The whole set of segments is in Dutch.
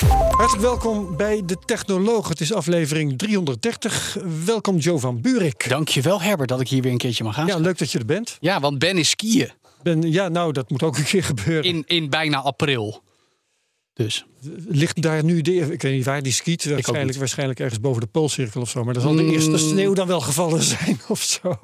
Hartelijk welkom bij De Technoloog. Het is aflevering 330. Welkom Joe van Buurik. Dankjewel Herbert dat ik hier weer een keertje mag gaan. Ja, leuk dat je er bent. Ja, want Ben is skiën. Ben, ja, nou, dat moet ook een keer gebeuren. In, in bijna april. Dus. Ligt daar nu, de, ik weet niet waar die skiet, waarschijnlijk, waarschijnlijk ergens boven de Poolcirkel of zo. Maar dan zal de Mm. eerste sneeuw dan wel gevallen zijn of zo.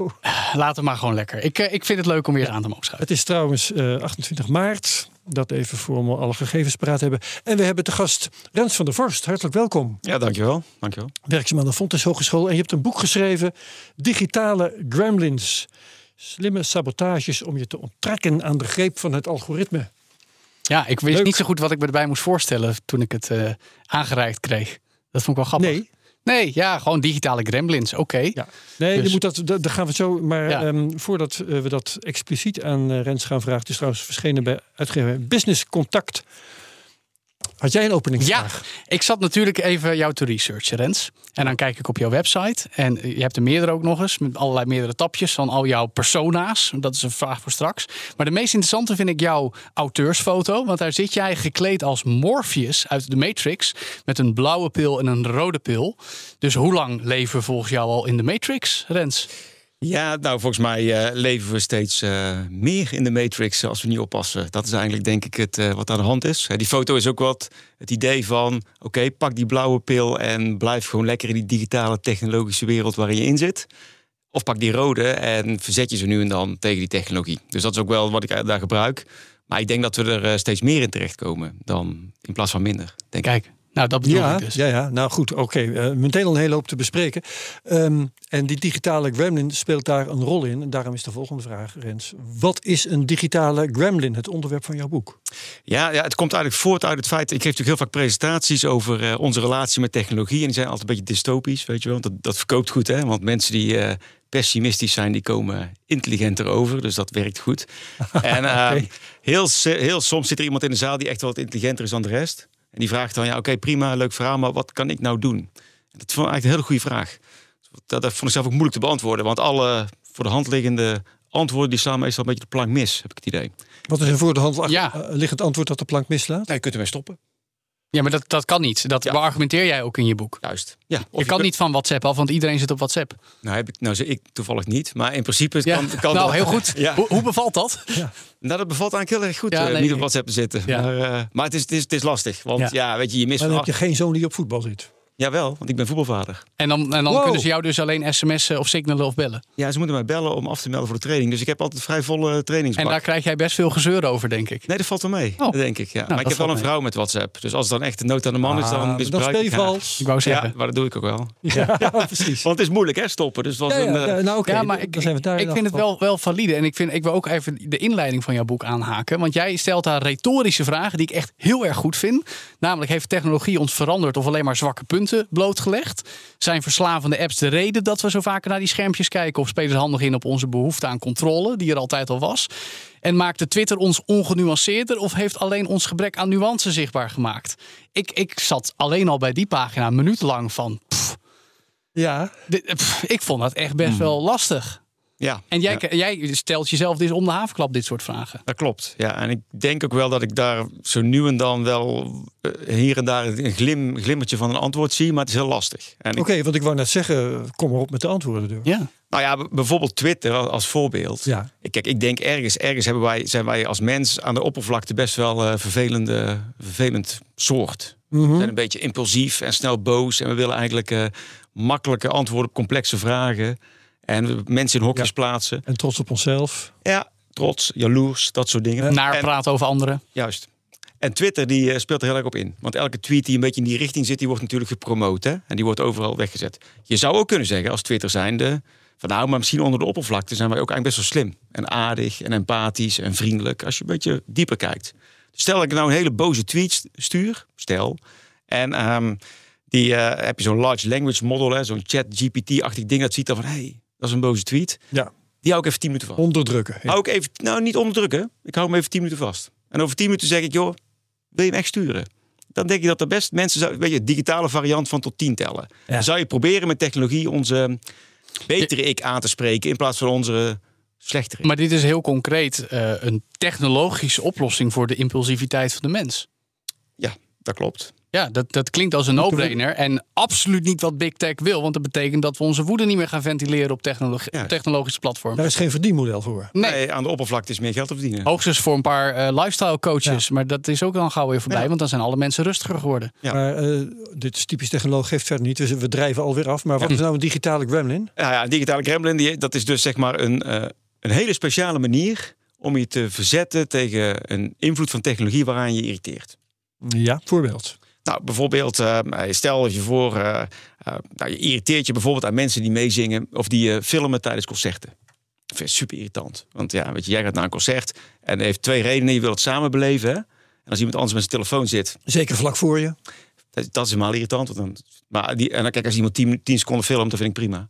Laat het maar gewoon lekker. Ik, eh, ik vind het leuk om weer aan te mogen schuiven. Het is trouwens eh, 28 maart. Dat even voor we alle gegevens paraat hebben. En we hebben te gast Rens van der Vorst. Hartelijk welkom. Ja, dankjewel. dankjewel. Werkzaam aan de Fontes Hogeschool. En je hebt een boek geschreven. Digitale Gremlins. Slimme sabotages om je te onttrekken aan de greep van het algoritme. Ja, ik wist Leuk. niet zo goed wat ik me erbij moest voorstellen toen ik het eh, aangereikt kreeg. Dat vond ik wel grappig. Nee, Nee, ja, gewoon digitale gremlins. Oké. Ja. Nee, Dus- je moet dat, gaan we zo. Maar Ja. ehm, voordat eh, we dat expliciet aan eh, Rens gaan vragen, het is trouwens verschenen bij uitgever Business Contact. Had jij een Ja, openingsvraag? ik zat natuurlijk even jou te researchen, Rens. En dan kijk ik op jouw website. En je hebt er meerdere ook nog eens. Met allerlei meerdere tapjes van al jouw persona's. Dat is een vraag voor straks. Maar de meest interessante vind ik jouw auteursfoto. Want daar zit jij gekleed als Morpheus uit de Matrix. Met een blauwe pil en een rode pil. Dus hoe lang leven volgens jou al in de Matrix, Rens? Ja, nou, volgens mij eh, leven we steeds eh, meer in de Matrix als we niet oppassen. Dat is eigenlijk, denk ik, het, eh, wat aan de hand is. Die foto is ook wat het idee van: oké, pak die blauwe pil en blijf gewoon lekker in die digitale technologische wereld waarin je in zit. Of pak die rode en verzet je ze nu en dan tegen die technologie. Dus dat is ook wel wat ik eh, daar gebruik. Maar ik denk dat we er eh, steeds meer in terechtkomen dan in plaats van minder. Denk. Kijk, nou dat bedoel Ja, ik dus. ja, ja, nou goed, oké. eh, meteen al een hele hoop te bespreken. Ehm, en die digitale gremlin speelt daar een rol in. En daarom is de volgende vraag, Rens. Wat is een digitale gremlin, het onderwerp van jouw boek? Ja, ja, het komt eigenlijk voort uit het feit. Ik geef natuurlijk heel vaak presentaties over eh, onze relatie met technologie. En die zijn altijd een beetje dystopisch, weet je wel. Dat, dat verkoopt goed, hè? Want mensen die eh, pessimistisch zijn, die komen intelligenter over. Dus dat werkt goed. en eh, Oké. heel, heel soms zit er iemand in de zaal die echt wel wat intelligenter is dan de rest. En die vraagt dan: ja, oké, prima, leuk verhaal, maar wat kan ik nou doen? En dat vond ik eigenlijk een hele goede vraag. Dat, dat vond ik zelf ook moeilijk te beantwoorden. Want alle voor de hand liggende antwoorden die slaan meestal een beetje de plank mis, heb ik het idee. Wat is een voor de hand Ja. eh, liggend antwoord dat de plank mislaat? Nou, je kunt ermee stoppen. Ja, maar dat, dat kan niet. Dat Ja. beargumenteer jij ook in je boek. Juist. Ja, of Je kan kunt- niet van WhatsApp af, want iedereen zit op WhatsApp. Nou, heb ik, nou ik toevallig niet, maar in principe Ja, kan, kan nou, dat. heel goed. Ja. Hoe, hoe bevalt dat? Nou, dat bevalt eigenlijk heel erg goed. Ja, eh, nee, niet op WhatsApp te zitten. Ja. Maar, eh, maar het, is, het, is, het is lastig. Want Ja. ja, weet je, je mist Maar dan heb je geen zoon die op voetbal zit. Jawel, want ik ben voetbalvader. En dan, en dan Wow. kunnen ze jou dus alleen sms'en of signalen of bellen. Ja, ze moeten mij bellen om af te melden voor de training. Dus ik heb altijd vrij volle trainingsbak. En daar krijg jij best veel gezeur over, denk ik. Nee, dat valt wel mee, Oh. denk ik. Ja. maar dat ik heb wel een mee. vrouw met WhatsApp. Dus als het dan echt een nood aan de man is, Ah, dan dan misbruik speel je ik vals. Ik wou zeggen. Ja, maar dat doe ik ook wel. Ja, precies. Want het is moeilijk, hè, stoppen. Dus het was Ja, een, ja, eh, nou oké, ja, maar ik, dan zijn we daar in ik elk vind het wel, wel valide. En ik, vind, ik wil ook even de inleiding van jouw boek aanhaken. Want jij stelt daar retorische vragen die ik echt heel erg goed vind. Namelijk, heeft technologie ons veranderd of alleen maar zwakke punten blootgelegd? Zijn verslavende apps de reden dat we zo vaker naar die schermpjes kijken? Of spelen ze handig in op onze behoefte aan controle, die er altijd al was? En maakte Twitter ons ongenuanceerder of heeft alleen ons gebrek aan nuance zichtbaar gemaakt? Ik, ik zat alleen al bij die pagina minutenlang van... pff, Ja, dit- pff, ik vond dat echt best wel lastig. Ja. En jij, ja. jij stelt jezelf dus om de havenklap dit soort vragen. Dat klopt. Ja, en ik denk ook wel dat ik daar zo nu en dan wel eh, hier en daar een glim, glimmertje van een antwoord zie, maar het is heel lastig. Oké, want ik wou net zeggen, kom maar op met de antwoorden. Door. Ja. Nou ja, bijvoorbeeld Twitter als- voorbeeld. Ja. Ik- Kijk, ik denk ergens, ergens hebben wij, zijn wij als mens aan de oppervlakte best wel eh vervelende, vervelend soort. Mhm. We zijn een beetje impulsief en snel boos. En we willen eigenlijk eh, makkelijke antwoorden op complexe vragen. En mensen in hokjes Ja. plaatsen. En trots op onszelf. Ja, trots, jaloers, dat soort dingen. Naar En- praten over anderen. Juist. En Twitter die eh, speelt er heel erg op in. Want elke tweet die een beetje in die richting zit, die wordt natuurlijk gepromoot. Hè? En die wordt overal weggezet. Je zou ook kunnen zeggen als Twitter zijnde... van nou, maar misschien onder de oppervlakte zijn wij ook eigenlijk best wel slim. En aardig en empathisch en vriendelijk. Als je een beetje dieper kijkt. Stel dat ik nou een hele boze tweet st- stuur. Stel. En ehm, Die eh, heb je zo'n large language model, hè, zo'n chat GPT-achtig ding. Dat ziet dan van, hé, hey, dat is een boze tweet. Ja, Die hou ik even 10 minuten vast. onderdrukken. Ja. Hou ik even, nou niet onderdrukken. Ik hou hem even 10 minuten vast. En over 10 minuten zeg ik, joh, wil je hem echt sturen? Dan denk ik dat er best mensen, zou, weet je, digitale variant van tot 10 tellen. Ja. Dan zou je proberen met technologie onze betere ik aan te spreken in plaats van onze slechtere. Maar dit is heel concreet eh, een technologische oplossing voor de impulsiviteit van de mens. Ja, dat klopt. Ja, dat, dat klinkt als een no-brainer. En absoluut niet wat Big Tech wil. Want dat betekent dat we onze woede niet meer gaan ventileren op, Ja. technologische platformen. Daar is geen verdienmodel voor. Nee, Nee, aan de oppervlakte is meer geld te verdienen. hoogstens voor een paar eh, lifestyle coaches. Maar dat is ook dan gauw weer voorbij. Ja. Want dan zijn alle mensen rustiger geworden. Ja. Maar eh, dit is typisch technoloog, geeft verder niet. Dus we drijven alweer af. Maar wat is nou een digitale gremlin? Ja, ja, een digitale gremlin, die, dat is dus zeg maar een, eh, een hele speciale manier om je te verzetten tegen een invloed van technologie waaraan je irriteert. Ja, voorbeeld. Nou, bijvoorbeeld, eh, stel je voor, eh, eh, nou, je irriteert je bijvoorbeeld aan mensen die meezingen of die eh, filmen tijdens concerten. Dat vind ik super irritant. Want ja, weet je, jij gaat naar een concert en heeft twee redenen. Je wil het samen beleven. Hè? En als iemand anders met zijn telefoon zit, Zeker vlak voor je. dat, dat is helemaal irritant. Want dan, maar die, en dan kijk, als iemand 10, 10 seconden filmt, dan vind ik prima.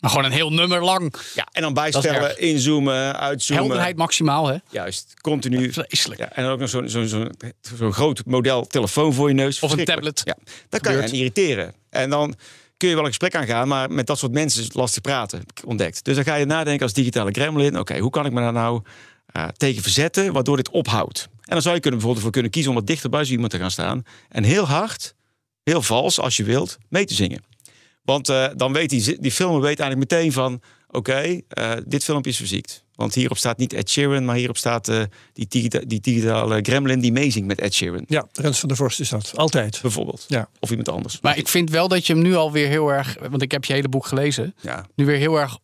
Maar gewoon een heel nummer lang. Ja, en dan bijstellen, inzoomen, uitzoomen. Helderheid maximaal, hè? Juist, continu. Vreselijk. Ja, en dan ook nog zo'n zo'n zo'n zo'n groot model telefoon voor je neus. Of een tablet. Ja, dat kan je aan irriteren. En dan kun je wel een gesprek aangaan, maar met dat soort mensen is het lastig praten, heb ik ontdekt. Dus dan ga je nadenken als digitale gremlin. Oké, hoe kan ik me daar nou eh, tegen verzetten, waardoor dit ophoudt? En dan zou je kunnen, bijvoorbeeld voor kunnen kiezen om wat dichter bij zo iemand te gaan staan. En heel hard, heel vals als je wilt, mee te zingen. Want eh, dan weet die, die filmer weet eigenlijk meteen van... oké, eh, dit filmpje is verziekt. Want hierop staat niet Ed Sheeran... maar hierop staat eh, die, digita- die digitale gremlin die meezingt met Ed Sheeran. Ja, Rens van der Vorst is dat. Altijd. Bijvoorbeeld. Ja. Of iemand anders. Maar ik vind wel dat je hem nu alweer heel erg... Want ik heb je hele boek gelezen. Ja, Nu weer heel erg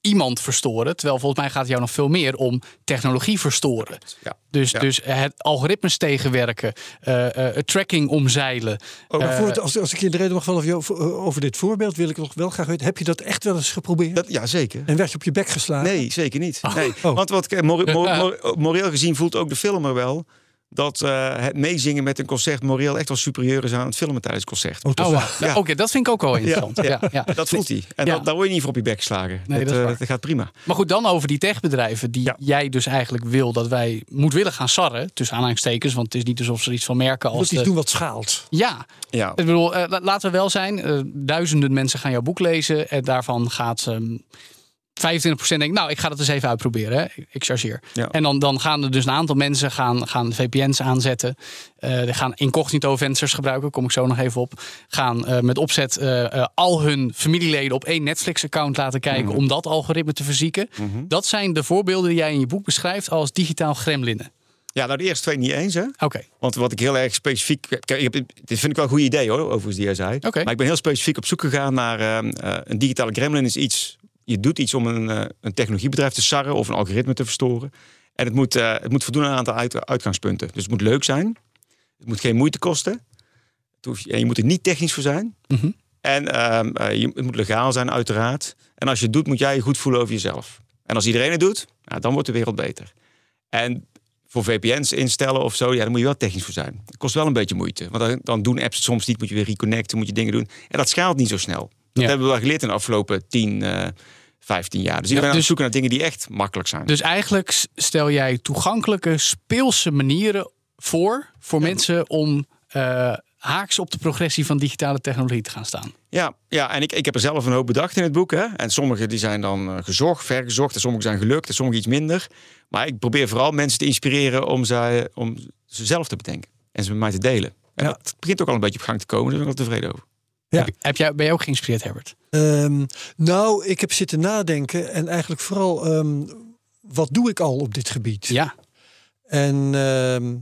iemand verstoren. Terwijl volgens mij gaat het jou nog veel meer om technologie verstoren. ja. Dus, Ja. dus het algoritmes tegenwerken, eh, eh, het tracking omzeilen. Oh, maar Eh, voordat- als, als ik je de reden mag vallen over, over dit voorbeeld, wil ik nog wel graag weten. Heb je dat echt wel eens geprobeerd? Dat, ja zeker. En werd je op je bek geslagen? Nee, zeker niet. Nee. Oh. Want wat, eh, mor- mor- mor- moreel gezien voelt ook de filmer wel... dat eh, het meezingen met een concert moreel echt wel superieur is aan het filmen tijdens het concert. Oh? Oh. Ja, Ja. Oké, dat vind ik ook wel interessant. Ja. Ja, Dat voelt hij. En dat, daar word je niet voor op je bek geslagen. Nee, dat eh, dat gaat prima. Maar goed, dan over die techbedrijven die Ja. jij dus eigenlijk wil dat wij moedwillig gaan sarren. Tussen aanhalingstekens, want het is niet alsof ze er iets van merken als Dat iets de- doen wat schaalt. Ja, Ja. ik bedoel, eh, la- laten we wel zijn. eh, duizenden mensen gaan jouw boek lezen. En daarvan gaat ehm 25% denken, nou, ik ga dat eens even uitproberen. Hè. Ik chargeer. Ja. En dan, dan gaan er dus een aantal mensen gaan, gaan VPN's aanzetten. Die gaan incognito vensters gebruiken, kom ik zo nog even op. Gaan eh, met opzet eh, al hun familieleden op één Netflix-account laten kijken Mhm. om dat algoritme te verzieken. Dat zijn de voorbeelden die jij in je boek beschrijft als digitaal gremlinnen. ja, nou de eerste twee niet eens hè. Oké, Want wat ik heel erg specifiek. Kijk, ik heb, dit vind ik wel een goed idee hoor, overigens, die jij zei. Maar ik ben heel specifiek op zoek gegaan naar ehm, eh, een digitale gremlin is iets. Je doet iets om een, eh, een technologiebedrijf te sarren of een algoritme te verstoren. En het moet, eh, het moet voldoen aan een aantal uit- uitgangspunten. Dus het moet leuk zijn. Het moet geen moeite kosten. Het hoeft- en je moet er niet technisch voor zijn. Mhm. En ehm, eh, je, het moet legaal zijn, uiteraard. En als je het doet, moet jij je goed voelen over jezelf. En als iedereen het doet, nou, dan wordt de wereld beter. En voor VPN's instellen of zo, ja, dan moet je wel technisch voor zijn. Het kost wel een beetje moeite. Want dan, dan doen apps het soms niet, moet je weer reconnecten, moet je dingen doen. En dat schaalt niet zo snel. Dat hebben we wel geleerd in de afgelopen 10, eh 15 jaar. Dus ik ben aan het dus- zoeken naar dingen die echt makkelijk zijn. Dus eigenlijk stel jij toegankelijke, speelse manieren voor voor mensen om eh, haaks op de progressie van digitale technologie te gaan staan. Ja, ja en ik, ik heb er zelf een hoop bedacht in het boek. Hè? En sommige die zijn dan eh, gezocht, vergezocht. En sommige zijn gelukt en sommige iets minder. Maar ik probeer vooral mensen te inspireren om ze, om ze zelf te bedenken. En ze met mij te delen. En Ja. dat begint ook al een beetje op gang te komen. Daar ben ik wel tevreden over. Ja. Heb, heb jij, ben jij ook geïnspireerd, Herbert? Ehm, nou, ik heb zitten nadenken en eigenlijk vooral, ehm, wat doe ik al op dit gebied? Ja. En ehm,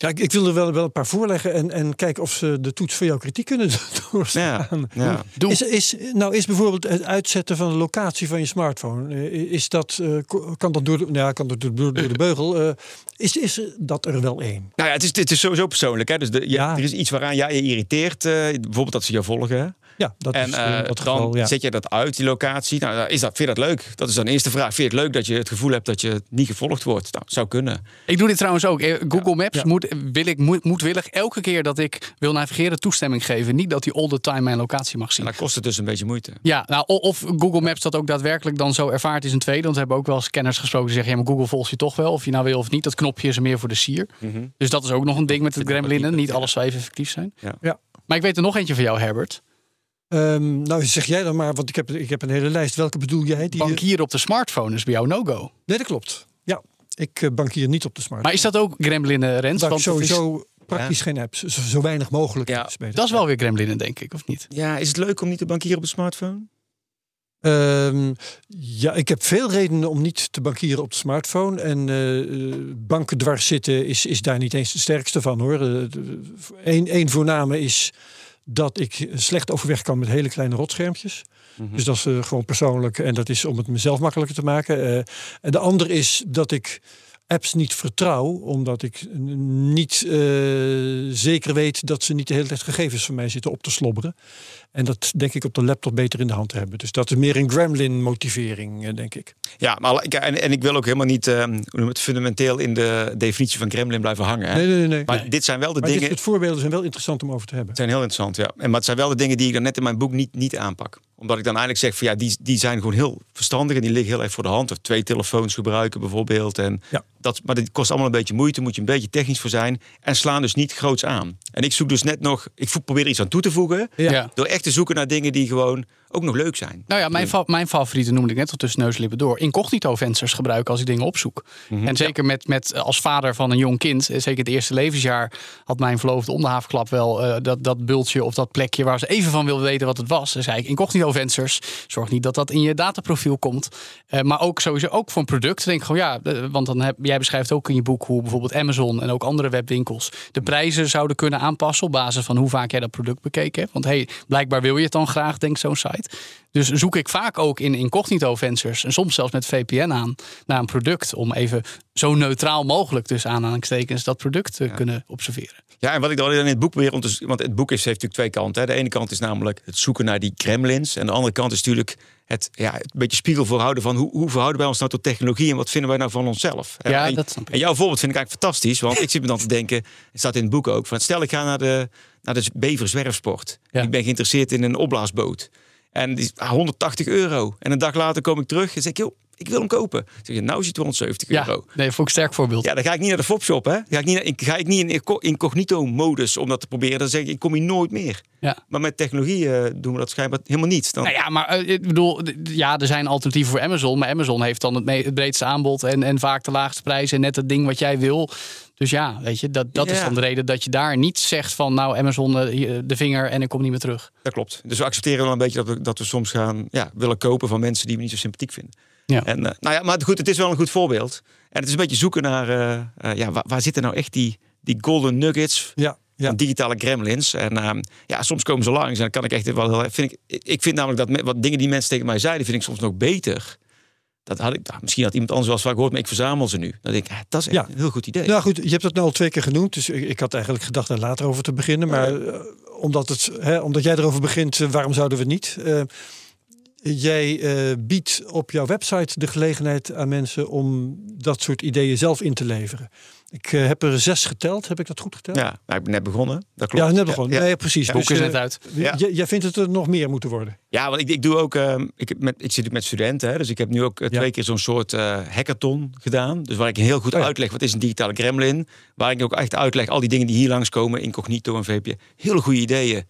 ja, ik, ik wil er wel, wel een paar voorleggen en, en kijken of ze de toets voor jouw kritiek kunnen Ja, doorstaan. ja. Doe. Is, is, nou, is bijvoorbeeld het uitzetten van de locatie van je smartphone, eh, is dat, eh, kan dat door de, nou ja, kan dat door, door, door de beugel? eh, is, is dat er wel één? Nou ja, het is, het is sowieso persoonlijk. Hè? Dus de, ja, Ja. er is iets waaraan jij je irriteert. eh, bijvoorbeeld dat ze jou volgen. Ja, dat en is in dat dan geval, ja. zet je dat uit, die locatie. Nou, is dat, vind je dat leuk? Dat is dan de eerste vraag. Vind je het leuk dat je het gevoel hebt dat je niet gevolgd wordt? Nou, zou kunnen. Ik doe dit trouwens ook. Eh, Google Maps Ja. Moet, wil ik, moet, moedwillig elke keer dat ik wil navigeren toestemming geven. Niet dat hij all the time mijn locatie mag zien. En dan kost het dus een beetje moeite. Ja, nou, of Google Maps dat ook daadwerkelijk dan zo ervaart is een tweede. Want we hebben ook wel scanners gesproken die zeggen... ja, maar Google volgt je toch wel, of je nou wil of niet. Dat knopje is er meer voor de sier. Dus dat is ook nog een ding met het ook gremlinen. niet- Niet alles zou even effectief zijn. Ja. Ja. Maar ik weet er nog eentje van jou, Herbert. Ehm, nou, zeg jij dan maar, want ik heb, ik heb een hele lijst. Welke bedoel jij? Die, Bankieren op de smartphone is bij jou no-go. Nee, dat klopt. Ja, ik eh, bankier niet op de smartphone. Maar is dat ook gremlinen, Rens? Daar ik Want dat is, sowieso praktisch geen apps. Zo, zo weinig mogelijk. Ja, dat is wel weer gremlinen, denk ik, of niet? Ja, is het leuk om niet te bankieren op de smartphone? Ehm, ja, ik heb veel redenen om niet te bankieren op de smartphone. En eh, eh, banken dwars zitten is, is daar niet eens de sterkste van hoor. Eén één voorname is dat ik slecht overweg kan met hele kleine rotschermpjes. Dus dat is eh, gewoon persoonlijk en dat is om het mezelf makkelijker te maken. Eh, en de ander is dat ik apps niet vertrouw, omdat ik niet eh, zeker weet dat ze niet de hele tijd gegevens van mij zitten op te slobberen. En dat denk ik op de laptop beter in de hand te hebben. Dus dat is meer een gremlin motivering, eh, denk ik. Ja, maar ik- en, en ik wil ook helemaal niet je het, fundamenteel in de definitie van gremlin blijven hangen. Hè? Nee, nee, nee. nee. Maar dit zijn wel de Maar dingen. dit soort voorbeelden zijn wel interessant om over te hebben. Het zijn heel interessant, ja. En, maar het zijn wel de dingen die ik dan net in mijn boek niet, niet aanpak. Omdat ik dan eigenlijk zeg van ja, die, die zijn gewoon heel verstandig en die liggen heel erg voor de hand. Of twee telefoons gebruiken bijvoorbeeld. En Ja. dat, maar dat kost allemaal een beetje moeite, moet je een beetje technisch voor zijn. En slaan dus niet groots aan. En ik zoek dus net nog, ik probeer er iets aan toe te voegen. Ja. Door echt te zoeken naar dingen die gewoon ook nog leuk zijn. Nou ja, mijn, fa- mijn favoriete noemde ik net al tussen neus en lippen door. Incognito vensters gebruiken als ik dingen opzoek. En zeker met, met eh, als vader van een jong kind, eh, zeker het eerste levensjaar, had mijn verloofde om de havenklap wel eh, dat, dat bultje of dat plekje waar ze even van wilde weten wat het was. Dan zei ik incognito vensters. Zorg niet dat dat in je dataprofiel komt. Maar ook sowieso ook voor een product. Denk ik gewoon ja, want dan heb, jij beschrijft ook in je boek hoe bijvoorbeeld Amazon en ook andere webwinkels de prijzen zouden kunnen aanpassen op basis van hoe vaak jij dat product bekeken hebt. Want hey, blijkbaar wil je het dan graag, denkt zo'n site. Dus zoek ik vaak ook in incognito vensters en soms zelfs met VPN aan naar een product om even zo neutraal mogelijk tussen aanhalingstekens dat product te kunnen observeren. Ja, en wat ik dan in het boek probeer om te... Want het boek heeft, natuurlijk twee kanten. Hè. De ene kant is namelijk het zoeken naar die gremlins. En de andere kant is natuurlijk het, ja, het beetje spiegel voorhouden van... Hoe, hoe verhouden wij ons nou tot technologie en wat vinden wij nou van onszelf? En- Ja, en, dat snap ik. En jouw voorbeeld vind ik eigenlijk fantastisch. Want ik zit me dan te denken, het staat in het boek ook... Van, stel ik ga naar de, naar de beverzwerfsport. Ja. Ik ben geïnteresseerd in een opblaasboot. En die is ah, 180 euro. En een dag later kom ik terug en zeg ik... Joh, ik wil hem kopen. Dan zeg je, nou is het 270 Ja, euro. nee, vond ik een sterk voorbeeld. Ja, dan ga ik niet naar de Fopshop, hè? Ga ik, niet, naar- ik- ga ik niet in inco- incognito-modus om dat te proberen. Dan zeg ik, ik kom hier nooit meer. Ja. Maar met technologie eh, doen we dat schijnbaar helemaal niet. Dan, Nou ja, maar eh, ik bedoel, ja, er zijn alternatieven voor Amazon. Maar Amazon heeft dan het breedste aanbod en, en vaak de laagste prijs en net het ding wat jij wil. Dus ja, weet je, dat, dat is dan de reden dat je daar niet zegt van nou Amazon eh, de vinger en ik kom niet meer terug. Dat klopt. Dus we accepteren wel een beetje dat we, dat we soms gaan ja, willen kopen van mensen die we niet zo sympathiek vinden. Ja. En, eh, nou ja, maar goed, het is wel een goed voorbeeld. En het is een beetje zoeken naar, eh, eh, ja, waar, waar zitten nou echt die, die golden nuggets Ja, digitale gremlins. En ehm, ja, soms komen ze langs en dan kan ik echt wel heel vind ik, ik vind namelijk dat me- wat dingen die mensen tegen mij zeiden, vind ik soms nog beter. Dat had ik, nou, misschien had iemand anders wel eens vaak gehoord, maar ik verzamel ze nu. Dan denk ik, ja, dat is echt Ja. een heel goed idee. Nou goed, je hebt het nu al twee keer genoemd. Dus ik, ik had eigenlijk gedacht daar later over te beginnen. Maar eh, omdat, het, hè, omdat jij erover begint, eh, waarom zouden we het niet? Eh, jij eh, biedt op jouw website de gelegenheid aan mensen om dat soort ideeën zelf in te leveren. Ik eh, heb er zes geteld. Heb ik dat goed geteld? Ja, nou, ik ben net begonnen. Dat klopt. Ja, net begonnen. Ja, Nee, precies. Ja, Dus, is eh, net uit. Jij vindt het er nog meer moeten worden? Ja, want ik, ik doe ook. ehm, ik, met, ik zit ook met studenten, hè, dus ik heb nu ook Ja. twee keer zo'n soort eh, hackathon gedaan. Dus waar ik heel goed Oh ja. uitleg wat is een digitale gremlin. Waar ik ook echt uitleg al die dingen die hier langskomen, incognito en VPN. Hele goede ideeën.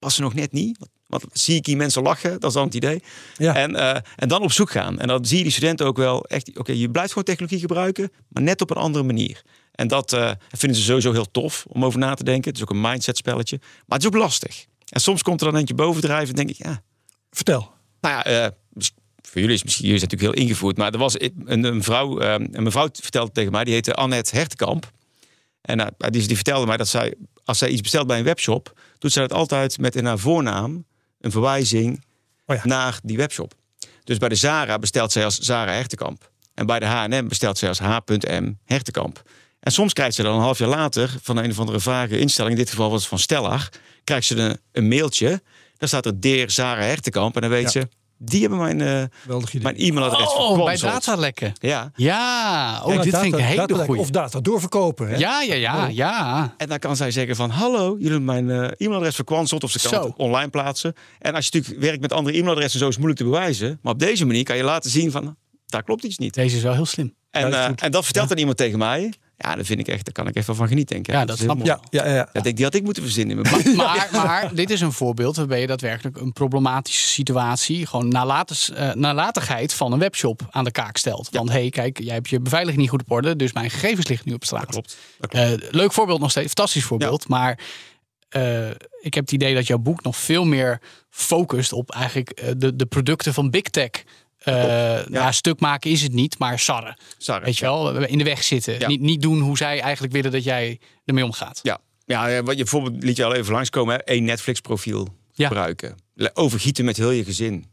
Passen nog net niet. Want, want zie ik hier mensen lachen, dat is dan het idee. Ja. En, eh, en dan op zoek gaan. En dan zie je die studenten ook wel echt. Oké, je blijft gewoon technologie gebruiken, maar net op een andere manier. En dat eh, vinden ze sowieso heel tof om over na te denken. Het is ook een mindset spelletje. Maar het is ook lastig. En soms komt er dan eentje bovendrijven en denk ik, ja, Vertel. nou ja, eh, voor jullie is misschien jullie zijn natuurlijk heel ingevoerd, maar er was een, een vrouw, een mevrouw vertelde tegen mij, die heette Annette Hertekamp. En eh, die, die vertelde mij dat zij, als zij iets bestelt bij een webshop, doet zij dat altijd met in haar voornaam een verwijzing Oh ja. naar die webshop. Dus bij de Zara bestelt zij als Zara Hertekamp. En bij de H&M bestelt zij als H.M. Hertekamp. En soms krijgt ze dan een half jaar later van een of andere vage instelling, in dit geval was het van Stellar, krijgt ze een, een mailtje. Dan staat er Deer Zara Hertenkamp. En dan weet Ja. ze, die hebben mijn, eh, mijn e-mailadres Oh, bij datalekken. Ja. Ja, oh, Ja, dit data- vind ik een hele goeie. Of data doorverkopen. Hè? Ja, ja, ja, ja. En dan kan zij zeggen van, hallo, jullie hebben mijn eh, e-mailadres verkwanseld. Of ze kan Zo. het online plaatsen. En als je natuurlijk werkt met andere e-mailadressen, zo is het moeilijk te bewijzen. Maar op deze manier kan je laten zien van, daar klopt iets niet. Deze is wel heel slim. En, Ja, dat is eh, en dat vertelt dan iemand tegen mij. Ja, dat vind ik echt, daar kan ik echt wel van genieten. Denk ik. Ja, dat is snap ik. Ja, ja, ja. Ja, denk, die had ik moeten verzinnen in mijn Maar, maar dit is een voorbeeld waarbij je daadwerkelijk een problematische situatie, gewoon nalates, eh, nalatigheid van een webshop aan de kaak stelt. Want hé, hey, kijk, jij hebt je beveiliging niet goed op orde, dus mijn gegevens liggen nu op straat. Klopt. Dat klopt. Eh, leuk voorbeeld nog steeds, fantastisch voorbeeld. Maar eh, ik heb het idee dat jouw boek nog veel meer focust op eigenlijk de, de producten van Big Tech. Eh ja. stuk maken is het niet, maar sarren. Sarre, Weet je ja. wel, in de weg zitten. Ja. Niet, niet doen hoe zij eigenlijk willen dat jij ermee omgaat. Ja, ja eh, wat je bijvoorbeeld liet je al even langskomen. hè, één Netflix-profiel Ja. gebruiken. Overgieten met heel je gezin.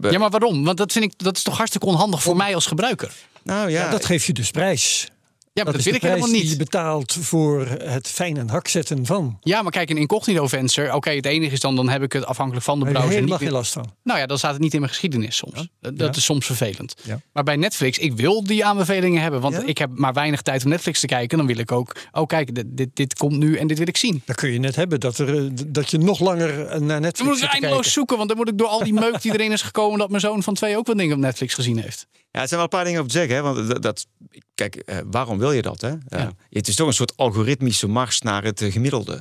Ja, maar waarom? Want dat vind ik dat is toch hartstikke onhandig voor mij als gebruiker. nou ja, Ja, dat geeft je dus prijs. Ja, maar dat, is wil ik helemaal prijs die je niet. betaalt voor het fijn en hak zetten van. Ja, maar kijk, een incognito venster. Oké, het enige is dan, dan heb ik het afhankelijk van de Daar heb je browser. Niet geen meer- last van. nou ja, dan staat het niet in mijn geschiedenis soms. Dat, dat Ja. is soms vervelend. Ja. Maar bij Netflix, ik wil die aanbevelingen hebben. Want ik heb maar weinig tijd om Netflix te kijken. Dan wil ik ook, oh kijk, dit, dit, dit komt nu en dit wil ik zien. Dan kun je net hebben dat, er, eh, dat je nog langer eh, naar Netflix Dan moet ik eindeloos kijken. zoeken. Want dan moet ik door al die meuk die erin is gekomen... dat mijn zoon van twee ook wat dingen op Netflix gezien heeft. Ja, het zijn wel een paar dingen op te zeggen. Hè? Want dat, dat, kijk, eh, waarom wil je dat? Hè? Eh, Ja. Het is toch een soort algoritmische mars naar het eh, gemiddelde.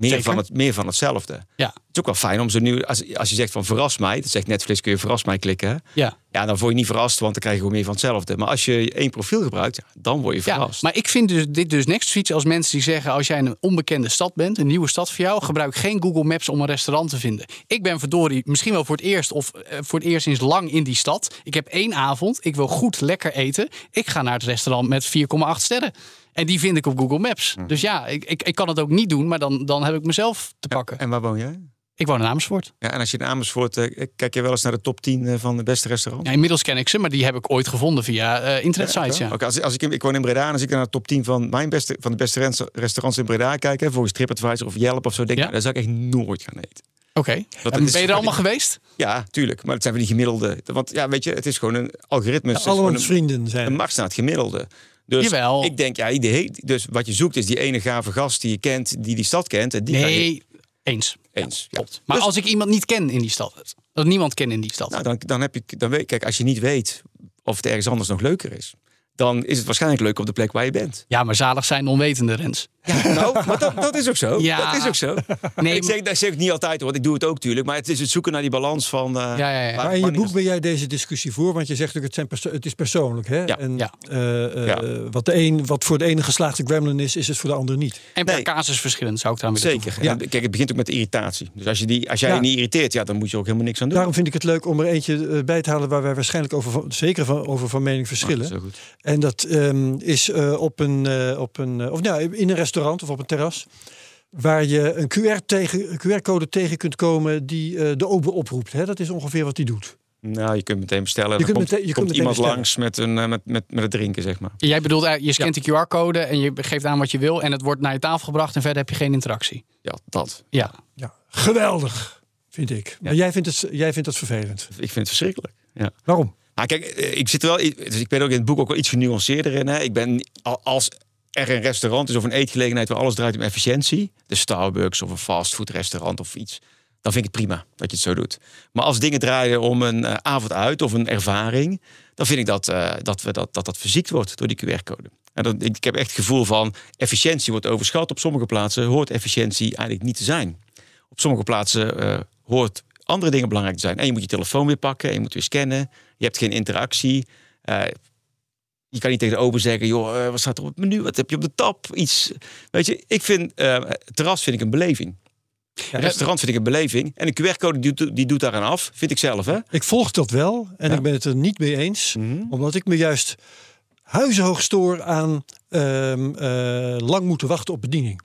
Meer Zeker. van, het, meer van hetzelfde. Ja, Het is ook wel fijn om ze nu, als, als je zegt van verras mij, dat zegt Netflix, kun je verras mij klikken. Ja. Ja, dan word je niet verrast, want dan krijg je gewoon meer van hetzelfde. Maar als je één profiel gebruikt, ja, dan word je Ja, verrast. maar ik vind dus, dit dus next fiets als mensen die zeggen... als jij in een onbekende stad bent, een nieuwe stad voor jou... gebruik geen Google Maps om een restaurant te vinden. Ik ben verdorie misschien wel voor het eerst... of eh, voor het eerst sinds lang in die stad. Ik heb één avond, ik wil goed lekker eten. Ik ga naar het restaurant met 4,8 sterren. En die vind ik op Google Maps. Hm. Dus ja, ik, ik, ik kan het ook niet doen... maar dan, dan heb ik mezelf te pakken. En waar woon jij? Ik woon in Amersfoort. Ja, en als je in Amersfoort, eh, kijk je wel eens naar de top 10 eh, van de beste restaurants? Ja, inmiddels ken ik ze, maar die heb ik ooit gevonden via eh internetsites. Ja. Oké, als, als ik, ik woon in Breda en als ik naar de top 10 van, mijn beste, van de beste restaurants in Breda kijk, hè, volgens TripAdvisor of Yelp of zo, denk ik, Ja. nou, daar zou ik echt nooit gaan eten. Oké. En Ben je er allemaal geweest? Ja, tuurlijk. Maar het zijn van die gemiddelde. Want ja, weet je, het is gewoon een algoritme. ons een, vrienden een zijn. mars naar het gemiddelde. Dus Jawel. ik denk, ja, idee, dus wat je zoekt is die ene gave gast die je kent, die die stad kent. En die ga je Nee, eens. eens. Ja. Klopt. Maar Dus- als ik iemand niet ken in die stad, dat niemand ken in die stad. Nou, dan, dan heb je, dan weet, kijk, als je niet weet of het ergens anders nog leuker is, dan is het waarschijnlijk leuk op de plek waar je bent. Ja, maar zalig zijn onwetende Rens. Ja, nou, maar dat, dat is ook zo. Ja. Dat is ook zo. Nee, ik zeg, dat zeg ik niet altijd, hoor, want ik doe het ook natuurlijk. Maar het is het zoeken naar die balans van. eh, Ja, ja, ja. waar- Maar in je boek ben jij deze discussie voor, want je zegt ook het, zijn perso- het is persoonlijk. Hè? Ja. En Ja. eh, eh, Ja. Wat, de een, wat voor de ene geslaagde gremlin is, is het voor de ander niet. en per Nee. casus verschillend zou ik daar willen Zeker. En Kijk, het begint ook met irritatie. Dus als, je die, als jij Ja. je niet irriteert, ja, dan moet je ook helemaal niks aan doen. Daarom vind ik het leuk om er eentje bij te halen waar wij waarschijnlijk over van, zeker van, over van mening verschillen. Zo goed. En dat ehm, is eh, op een, eh, op een of nou, in een restaurant of op een terras. Waar je een QR tegen- QR-code tegen kunt komen die eh, de ober oproept. Hè? Dat is ongeveer wat die doet. Nou, je kunt meteen bestellen. Je kunt komt, meteen- je kunt komt meteen iemand bestellen. langs met, een, eh, met, met, met het drinken, zeg maar. Jij bedoelt, eh, je scant de QR-code en je geeft aan wat je wil en het wordt naar je tafel gebracht en verder heb je geen interactie. Ja, dat. Ja. Ja, geweldig, vind ik. Maar jij vindt, het, jij vindt het vervelend. Ik vind het verschrikkelijk. Ja. Waarom? Nou, kijk, ik zit wel. Dus ik ben ook in het boek ook wel iets genuanceerder in. Hè. Ik ben al- als er een restaurant is of een eetgelegenheid waar alles draait om efficiëntie, de Starbucks of een fastfoodrestaurant of iets, dan vind ik het prima dat je het zo doet. Maar als dingen draaien om een eh, avond uit of een ervaring, dan vind ik dat eh, dat, we dat, dat dat verziekt wordt door die QR-code. En ik heb echt het gevoel van efficiëntie wordt overschat. Op sommige plaatsen hoort efficiëntie eigenlijk niet te zijn. Op sommige plaatsen eh, hoort andere dingen belangrijk te zijn. En je moet je telefoon weer pakken, en je moet weer scannen. Je hebt geen interactie. Je kan niet tegen de open zeggen, joh, eh, wat staat er op het menu? Wat heb je op de tap? Iets. Weet je, ik vind het terras vind ik een beleving. Een restaurant vind ik een beleving. En een QR-code die, doet- die doet daaraan af, vind ik zelf. Hè? Ik volg dat wel en Ja. ik ben het er niet mee eens. Mhm. Omdat ik me juist huizenhoog stoor aan ehm, eh, lang moeten wachten op bediening.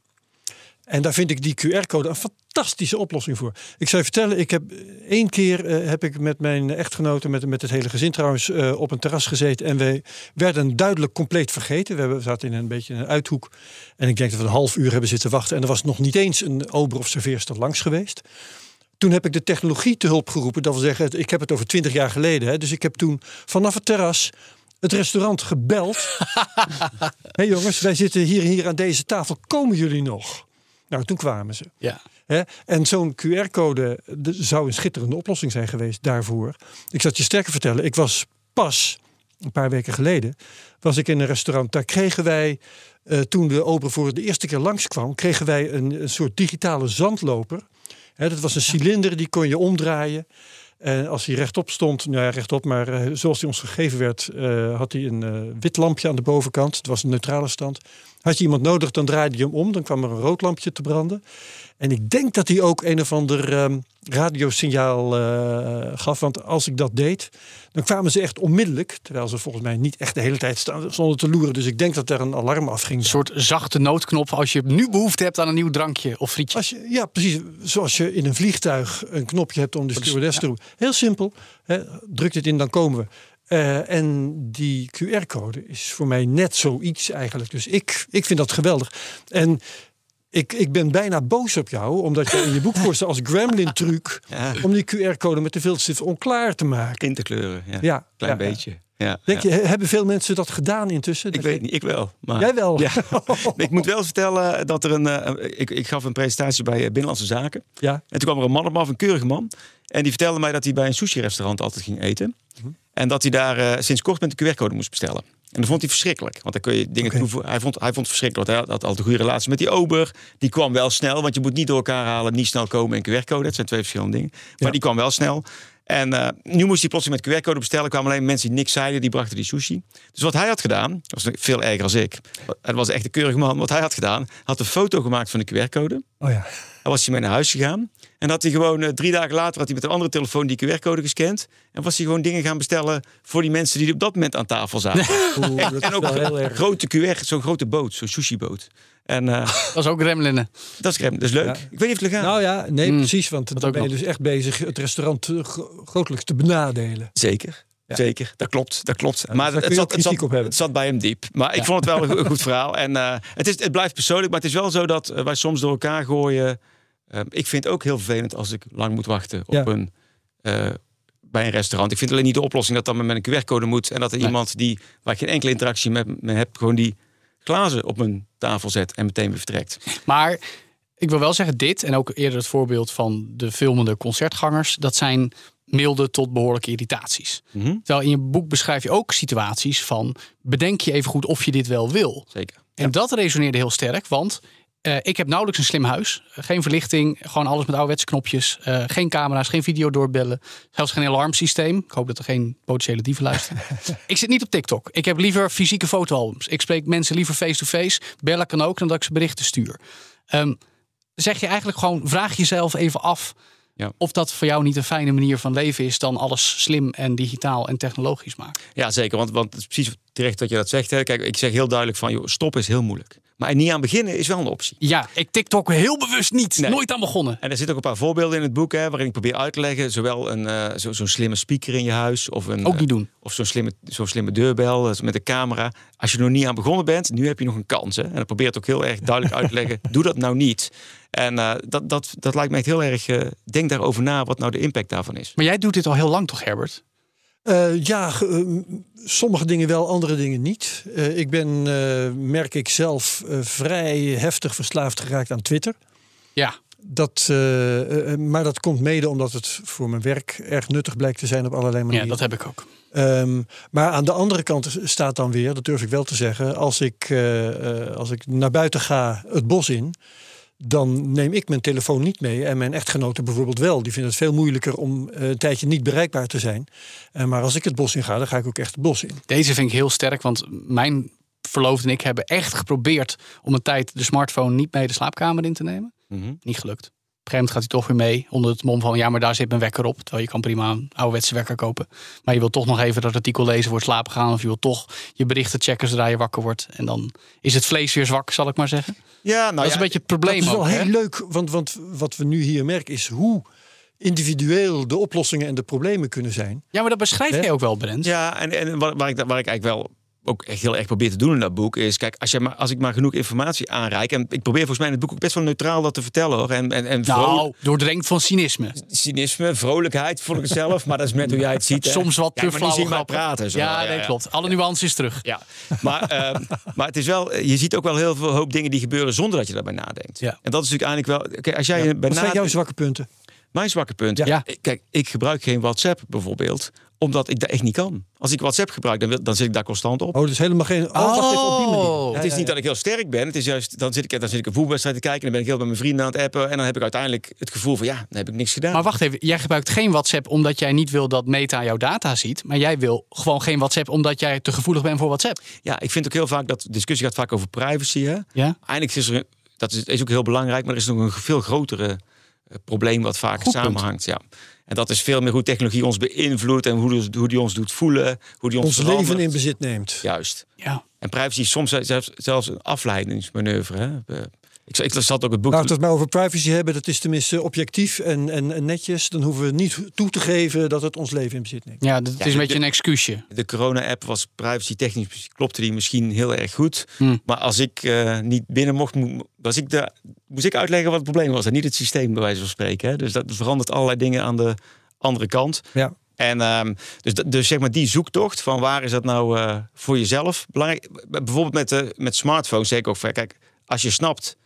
En daar vind ik die QR-code een fantastische oplossing voor. Ik zou je vertellen, ik heb één keer eh, heb ik met mijn echtgenote, met, met het hele gezin trouwens, eh, op een terras gezeten. En wij werden duidelijk compleet vergeten. We, hebben, we zaten in een beetje een uithoek. En ik denk dat we een half uur hebben zitten wachten. En er was nog niet eens een ober of serveerster langs geweest. Toen heb ik de technologie te hulp geroepen. Dat wil zeggen, ik heb het over twintig jaar geleden. Hè. Dus ik heb toen vanaf het terras het restaurant gebeld. Hé hey jongens, wij zitten hier, hier aan deze tafel. Komen jullie nog? Nou, toen kwamen ze. Ja. En zo'n QR-code de- zou een schitterende oplossing zijn geweest daarvoor. Ik zal het je sterker vertellen. Ik was pas een paar weken geleden was ik in een restaurant. Daar kregen wij, eh, toen de ober voor de eerste keer langskwam, kregen wij een, een soort digitale zandloper. Hè, dat was een cilinder, die kon je omdraaien. En als hij rechtop stond, nou ja, rechtop, maar eh, zoals hij ons gegeven werd, eh, had hij een wit lampje aan de bovenkant. Het was een neutrale stand. Had je iemand nodig, dan draaide je hem om. Dan kwam er een rood lampje te branden. En ik denk dat hij ook een of ander ehm, radiosignaal eh, gaf. Want als ik dat deed, dan kwamen ze echt onmiddellijk. Terwijl ze volgens mij niet echt de hele tijd stonden te loeren. Dus ik denk dat er een alarm afging. Een soort zachte noodknop als je nu behoefte hebt aan een nieuw drankje of frietje. Als je, ja, precies. Zoals je in een vliegtuig een knopje hebt om de stewardess te roepen. Heel simpel. Hè, druk dit in, dan komen we. Eh, en die QR-code is voor mij net zoiets eigenlijk. Dus ik, ik vind dat geweldig. En ik, ik ben bijna boos op jou, omdat je in je boek voorstelt als gremlin-truc... Ja. om die QR-code met de viltstift onklaar te maken. In te kleuren, ja. Ja, Klein ja, beetje. Ja, Denk ja. je, hebben veel mensen dat gedaan intussen? Ik Dat weet je- niet, ik wel. Maar... Jij wel? Ja. ik moet wel vertellen dat er een. eh, ik, ik gaf een presentatie bij eh, Binnenlandse Zaken. Ja. En toen kwam er een man op me af, een keurige man. En die vertelde mij dat hij bij een sushi-restaurant altijd ging eten. Mhm. En dat hij daar eh, sinds kort met een QR-code moest bestellen. En dat vond hij verschrikkelijk. Want dan kun je dingen toevoegen. Hij vond, hij vond het verschrikkelijk. Hij had altijd een goede relatie met die ober. Die kwam wel snel. Want je moet niet door elkaar halen, niet snel komen en QR-code. Dat zijn twee verschillende dingen. Maar Ja. die kwam wel snel. En eh, nu moest hij plotseling met QR-code bestellen. kwamen alleen mensen die niks zeiden, die brachten die sushi. Dus wat hij had gedaan, dat was veel erger als ik. Het was echt een keurige man. Wat hij had gedaan, had een foto gemaakt van de QR-code. Oh ja. Dan was hij mee naar huis gegaan. En had hij gewoon eh, drie dagen later had hij met een andere telefoon die QR-code gescand. En was hij gewoon dingen gaan bestellen voor die mensen die op dat moment aan tafel zaten. Oeh, dat en ook een erg. grote QR, zo'n grote boot, zo'n sushi-boot. En eh, Dat is ook gremlinnen. dat is, dat is leuk. Ja. Ik weet niet of het legaal Nou ja, nee, Mm, precies. Want dan ben je nog. dus echt bezig het restaurant eh, gro- grotelijks te benadelen. Zeker. Ja. Zeker, dat klopt, dat klopt. daar maar kun het zat, het, zat, kritiek op hebben. het zat bij hem diep. Maar ik vond het wel een, go- een goed verhaal. En eh, het, is, het blijft persoonlijk, maar het is wel zo dat wij soms door elkaar gooien. Eh, ik vind het ook heel vervelend als ik lang moet wachten op Ja. een, eh, bij een restaurant. Ik vind alleen niet de oplossing dat dan met een QR-code moet. En dat er Nee. iemand die, waar ik geen enkele interactie met me heb, gewoon die glazen op mijn tafel zet en meteen weer vertrekt. Maar ik wil wel zeggen, dit en ook eerder het voorbeeld van de filmende concertgangers, dat zijn milde tot behoorlijke irritaties. Mhm. Terwijl in je boek beschrijf je ook situaties van bedenk je even goed of je dit wel wil. Zeker. En dat resoneerde heel sterk, want eh, ik heb nauwelijks een slim huis. Geen verlichting, gewoon alles met ouderwetse knopjes. eh, geen camera's, geen video doorbellen. Zelfs geen alarmsysteem. Ik hoop dat er geen potentiële dieven luisteren. ik zit niet op TikTok. Ik heb liever fysieke fotoalbums. Ik spreek mensen liever face-to-face. Bellen kan ook dan dat ik ze berichten stuur. Ehm, zeg je eigenlijk gewoon, vraag jezelf even af... Ja. of dat voor jou niet een fijne manier van leven is... dan alles slim en digitaal en technologisch maken. Ja, zeker. Want, want het is precies terecht dat je dat zegt. Hè. Kijk, ik zeg heel duidelijk van, joh, stoppen is heel moeilijk. Maar niet aan beginnen is wel een optie. Ja, ik TikTok heel bewust niet. Nee. Nooit aan begonnen. En er zitten ook een paar voorbeelden in het boek, hè, waarin ik probeer uit te leggen, zowel een, eh, zo- zo'n slimme speaker in je huis, of, een, Ook eh, niet doen. of zo'n slimme, zo'n slimme deurbel eh, met een camera. Als je er nog niet aan begonnen bent, nu heb je nog een kans. Hè. En dan probeer het ook heel erg duidelijk uit te leggen. Doe dat nou niet. En eh, dat, dat, dat lijkt me echt heel erg. eh, denk daarover na wat nou de impact daarvan is. Maar jij doet dit al heel lang toch, Herbert? Eh, ja, ge- eh, sommige dingen wel, andere dingen niet. Eh, ik ben, eh, merk ik zelf, vrij heftig verslaafd geraakt aan Twitter. Ja. Dat, maar dat komt mede omdat het voor mijn werk erg nuttig blijkt te zijn op allerlei ja, manieren. dat heb ik ook. Ehm, maar aan de andere kant staat dan weer, dat durf ik wel te zeggen, als ik, als ik naar buiten ga, het bos in, dan neem ik mijn telefoon niet mee en mijn echtgenote bijvoorbeeld wel. Die vinden het veel moeilijker om eh, een tijdje niet bereikbaar te zijn. Eh, maar als ik het bos in ga, dan ga ik ook echt het bos in. Deze vind ik heel sterk, want mijn verloofde en ik hebben echt geprobeerd om een tijd de smartphone niet mee de slaapkamer in te nemen. Mhm. Niet gelukt. Op een gegeven moment gaat hij toch weer mee onder het mom van ja, maar daar zit mijn wekker op. Terwijl je kan prima een ouderwetse wekker kopen. Maar je wilt toch nog even dat artikel lezen voor het slapen gaan. Of je wilt toch je berichten checken zodra je wakker wordt. En dan is het vlees weer zwak, zal ik maar zeggen. Ja, nou dat is een beetje het probleem dat is wel ook, hè? heel leuk, want, want wat we nu hier merken is hoe individueel de oplossingen en de problemen kunnen zijn. Ja, maar dat beschrijf jij ook wel, Brent. Ja, en, en waar, waar, ik, waar ik eigenlijk wel ook echt heel erg probeer te doen in dat boek, is kijk, als, je maar, als ik maar genoeg informatie aanreik. En ik probeer volgens mij in het boek ook best wel neutraal dat te vertellen hoor. En, en, en Nou, doordrenkt van cynisme. cynisme, vrolijkheid, het zelf. Maar dat is met hoe jij het ziet. hè. Soms wat ja, te flauwe zien maar praten. Zo. Ja, nee, klopt. Alle nuances terug. Ja, maar, eh, maar het is wel, je ziet ook wel heel veel hoop dingen die gebeuren zonder dat je daarbij nadenkt. Ja. En dat is natuurlijk eigenlijk wel. Kijk, als jij bij Wat zijn jouw zwakke punten? mijn zwakke punt. Ja. Ik- Kijk, ik gebruik geen WhatsApp bijvoorbeeld, omdat ik dat echt niet kan. Als ik WhatsApp gebruik, dan, wil- dan zit ik daar constant op. Oh, dus helemaal geen... Oh, wacht even, op die manier. Het is niet dat ik heel sterk ben. Het is juist, dan zit ik, dan zit ik een voetbalwedstrijd te kijken. En dan ben ik heel met mijn vrienden aan het appen. En dan heb ik uiteindelijk het gevoel van ja, dan heb ik niks gedaan. Maar wacht even, jij gebruikt geen WhatsApp omdat jij niet wil dat Meta jouw data ziet. Maar jij wil gewoon geen WhatsApp omdat jij te gevoelig bent voor WhatsApp. Ja, ik vind ook heel vaak dat de discussie gaat vaak over privacy. Hè? Ja? Eigenlijk is er, dat is, is ook heel belangrijk, maar er is nog een veel grotere eh, probleem wat vaak Goed punt. samenhangt. Ja. En dat is veel meer hoe technologie ons beïnvloedt en hoe, die- hoe die ons doet voelen, hoe die ons, Ons verandert. leven in bezit neemt. Juist. Ja. En privacy is soms zelfs, zelfs een afleidingsmanoeuvre. Hè? Ik, ik zat ook het boek. Laten we het maar over privacy hebben. Dat is tenminste objectief en, en, en netjes. Dan hoeven we niet toe te geven dat het ons leven in bezit neemt. Ja, dat Ja, is een de- beetje een excuusje. De corona-app was privacy technisch klopte die misschien heel erg goed. Hm. Maar als ik eh, niet binnen mocht, mo- was ik de, moest ik uitleggen wat het probleem was. En niet het systeem, bij wijze van spreken. Hè? Dus dat verandert allerlei dingen aan de andere kant. Ja. En ehm, dus, dus zeg maar die zoektocht van waar is dat nou eh, voor jezelf belangrijk. Bijvoorbeeld met, de met smartphones zeg ik ook van kijk, als je snapt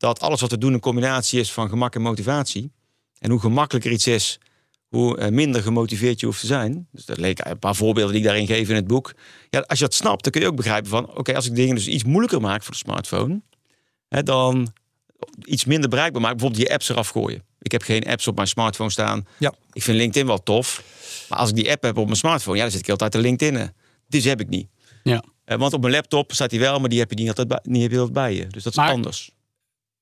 dat alles wat we doen een combinatie is van gemak en motivatie. En hoe gemakkelijker iets is, hoe eh, minder gemotiveerd je hoeft te zijn. Dus dat leek een paar voorbeelden die ik daarin geef in het boek. Ja, als je dat snapt, dan kun je ook begrijpen van oké, als ik dingen dus iets moeilijker maak voor de smartphone, hè, dan iets minder bereikbaar maken. Bijvoorbeeld je apps eraf gooien. Ik heb geen apps op mijn smartphone staan. Ja. Ik vind LinkedIn wel tof. Maar als ik die app heb op mijn smartphone, ja, dan zit ik altijd te LinkedIn. Dus heb ik niet. Ja. Eh, want op mijn laptop staat hij wel, maar die heb je niet altijd bij, niet altijd bij je. Dus dat is Maar- anders.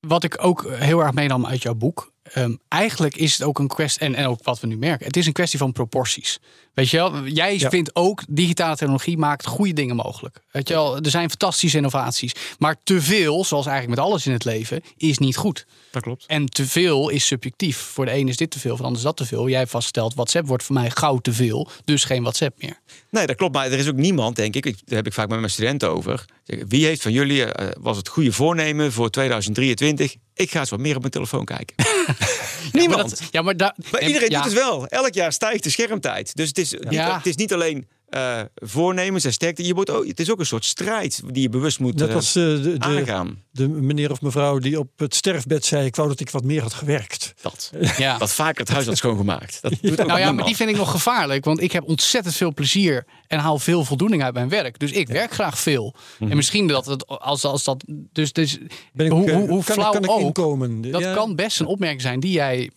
Wat ik ook heel erg meenam uit jouw boek. ehm, eigenlijk is het ook een kwestie, en, en ook wat we nu merken, het is een kwestie van proporties. Weet je wel, jij Ja. vindt ook digitale technologie maakt goede dingen mogelijk. Weet je wel, er zijn fantastische innovaties. Maar te veel, zoals eigenlijk met alles in het leven, is niet goed. Dat klopt. En te veel is subjectief. Voor de een is dit te veel, voor de ander is dat te veel. Jij hebt vaststelt, WhatsApp wordt voor mij gauw te veel. Dus geen WhatsApp meer. Nee, dat klopt. Maar er is ook niemand, denk ik, ik daar heb ik vaak met mijn studenten over. Wie heeft van jullie, eh, was het goede voornemen voor 2023? Ik ga eens wat meer op mijn telefoon kijken. niemand. Maar dat- ja, maar, daar- Maar iedereen ja. doet het wel. Elk jaar stijgt de schermtijd. Dus het is, niet, het is niet alleen eh, voornemens en sterkte. Je wordt ook, het is ook een soort strijd die je bewust moet Net eh, als eh, de, de, aangaan. de meneer of mevrouw die op het sterfbed zei... ik wou dat ik wat meer had gewerkt. Dat. Ja. Dat vaker het huis had schoongemaakt. Dat doet ook Nou ja, maar die vind ik nog gevaarlijk. Want ik heb ontzettend veel plezier en haal veel voldoening uit mijn werk. Dus ik werk graag veel. En misschien dat het als, als dat. Dus, dus Ben ik, hoe, eh, hoe, hoe kan, flauw kan ik ook. inkomen? Dat Ja. kan best een opmerking zijn die jij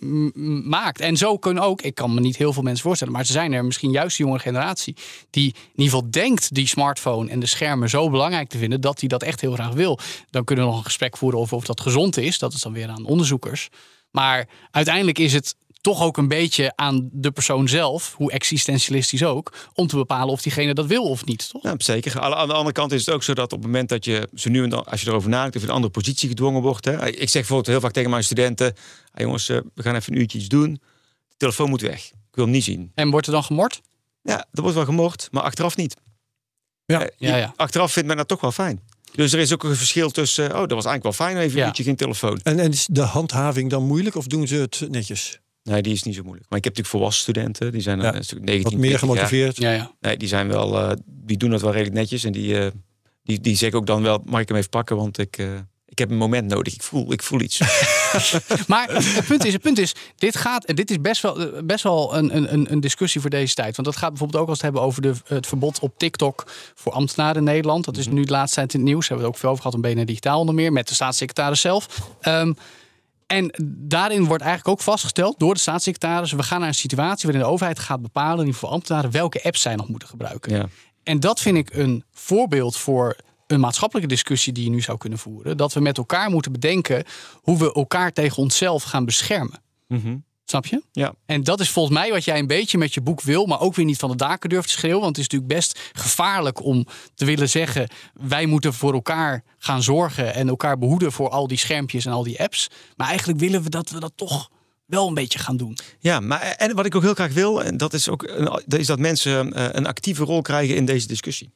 maakt. En zo kunnen ook, ik kan me niet heel veel mensen voorstellen, maar ze zijn er misschien juist de jonge generatie die in ieder geval denkt die smartphone en de schermen zo belangrijk te vinden dat hij dat echt heel graag wil. Dan kunnen we nog een gesprek voeren over of dat gezond is. Dat is dan weer aan onderzoekers. Maar uiteindelijk is het toch ook een beetje aan de persoon zelf, hoe existentialistisch ook, om te bepalen of diegene dat wil of niet. Toch? Ja, zeker. Aan de andere kant is het ook zo dat op het moment dat je zo nu en dan, als je erover nadenkt, of in een andere positie gedwongen wordt. Hè. Ik zeg bijvoorbeeld heel vaak tegen mijn studenten: "Ah, jongens, eh, we gaan even een uurtje iets doen. De telefoon moet weg. Ik wil hem niet zien. En wordt er dan gemord? Ja, er wordt wel gemoord, maar achteraf niet. Ja. Eh, Ja, ja. Achteraf vindt men dat toch wel fijn. Dus er is ook een verschil tussen, oh, dat was eigenlijk wel fijn, even een uurtje geen telefoon. En, en is de handhaving dan moeilijk of doen ze het netjes? Nee, die is niet zo moeilijk. Maar ik heb natuurlijk volwassen studenten, die zijn Ja, een stuk 19, Wat meer 20 jaar. gemotiveerd? Ja, ja. Nee, die zijn wel, eh, die doen dat wel redelijk netjes. En die, eh, die, die zeggen ook dan wel, mag ik hem even pakken? Want ik, eh, ik heb een moment nodig. Ik voel, ik voel iets. Maar het punt is, het punt is, dit gaat, en dit is best wel, eh, best wel een, een, een discussie voor deze tijd. Want dat gaat bijvoorbeeld ook als het hebben over de, het verbod op TikTok voor ambtenaren in Nederland. Dat is nu de laatste tijd in het nieuws. Daar hebben we het ook veel over gehad, een BNR Digitaal onder meer, met de staatssecretaris zelf. Ehm, en daarin wordt eigenlijk ook vastgesteld door de staatssecretaris, we gaan naar een situatie waarin de overheid gaat bepalen, ieder geval ambtenaren, welke apps zij nog moeten gebruiken. ja. En dat vind ik een voorbeeld voor een maatschappelijke discussie die je nu zou kunnen voeren. Dat we met elkaar moeten bedenken hoe we elkaar tegen onszelf gaan beschermen. Mhm. Snap je? ja. En dat is volgens mij wat jij een beetje met je boek wil, maar ook weer niet van de daken durft te schreeuwen. Want het is natuurlijk best gevaarlijk om te willen zeggen: wij moeten voor elkaar gaan zorgen en elkaar behoeden voor al die schermpjes en al die apps. Maar eigenlijk willen we dat we dat toch wel een beetje gaan doen. Ja, maar en wat ik ook heel graag wil, en dat is ook is dat mensen eh, een actieve rol krijgen in deze discussie.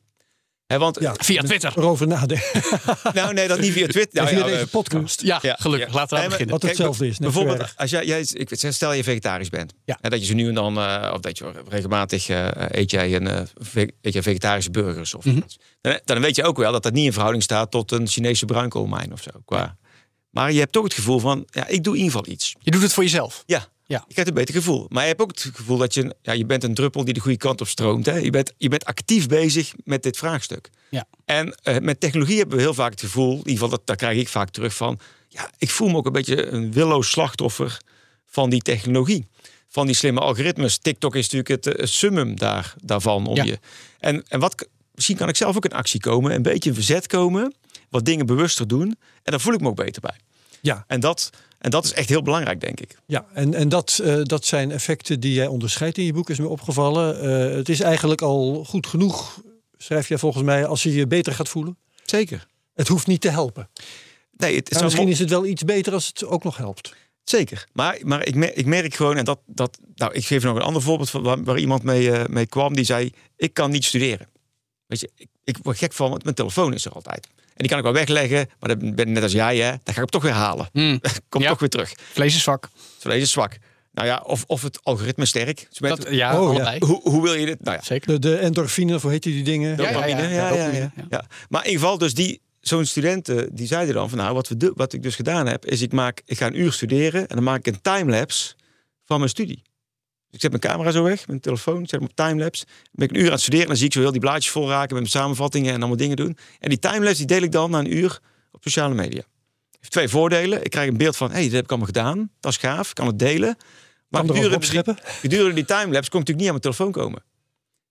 Hè, want, Ja. Via Twitter. Erover nadenken. nou nee, dat niet via Twitter. Nou, via ja, deze eh, podcast. Ja, Ja, gelukkig. ja. Laten we Nee, beginnen. Wat Kijk, hetzelfde is. Bijvoorbeeld, erg. als jij, jij, ik, zeg, stel je vegetarisch bent. Ja. En dat je zo nu en dan, eh, of dat je regelmatig eh, eet jij een eh, ve- eet jij vegetarische burgers of Mhm. iets. Dan, dan weet je ook wel dat dat niet in verhouding staat tot een Chinese bruinkoolmijn of zo. Qua. Maar je hebt toch het gevoel van, ja, ik doe in ieder geval iets. Je doet het voor jezelf. Ja, Ja. je krijgt een beter gevoel. Maar je hebt ook het gevoel dat je, ja, je bent een druppel die de goede kant op stroomt. Hè? Je, bent, je bent actief bezig met dit vraagstuk. Ja. En eh, met technologie hebben we heel vaak het gevoel, in ieder geval dat, daar krijg ik vaak terug van, ja, ik voel me ook een beetje een willoos slachtoffer van die technologie. Van die slimme algoritmes. TikTok is natuurlijk het eh, summum daar, daarvan. Om Ja. je. En, en wat, misschien kan ik zelf ook in actie komen, een beetje in verzet komen, wat dingen bewuster doen. En daar voel ik me ook beter bij. Ja, En dat, en dat is echt heel belangrijk, denk ik. ja. en, en dat, eh, dat zijn effecten die jij onderscheidt in je boek, is me opgevallen. Eh, het is eigenlijk al goed genoeg, schrijf jij volgens mij, als je je beter gaat voelen. Zeker. Het hoeft niet te helpen. Nee, het is misschien is het wel iets beter als het ook nog helpt. Zeker. Maar, maar ik, merk, ik merk gewoon, en dat, dat. Nou, ik geef nog een ander voorbeeld van waar, waar iemand mee, eh, mee kwam. Die zei: Ik kan niet studeren. Weet je, ik, ik word gek van, want mijn telefoon is er altijd. En die kan ik wel wegleggen, maar dat ben net als jij, hè. Dan ga ik hem toch weer halen. Mm. Komt Ja. toch weer terug. Vlees is zwak. Zo deze is zwak. Nou ja, of, of het algoritme sterk. Dus Dat, ja, Oh, ja. hoe, hoe wil je dit? Nou ja, Zeker. De, de endorfine, of hoe heet die dingen? Ja, ja, dopamine. ja, Ja, ja, ja, dopamine, ja. ja. Maar in ieder geval, dus die, zo'n studenten, die zeiden dan van nou, wat, we wat ik dus gedaan heb, is ik, maak, ik ga een uur studeren en dan maak ik een timelapse van mijn studie. Ik zet mijn camera zo weg, mijn telefoon, zet hem op timelapse. Dan ben ik een uur aan het studeren en dan zie ik zo heel die blaadjes vol raken met mijn samenvattingen en allemaal dingen doen. En die timelapse die deel ik dan na een uur op sociale media. Heeft twee voordelen. Ik krijg een beeld van, hé, hey, dit heb ik allemaal gedaan. Dat is gaaf, ik kan het delen. Maar gedurende die, gedurende die timelapse kom ik natuurlijk niet aan mijn telefoon komen. Want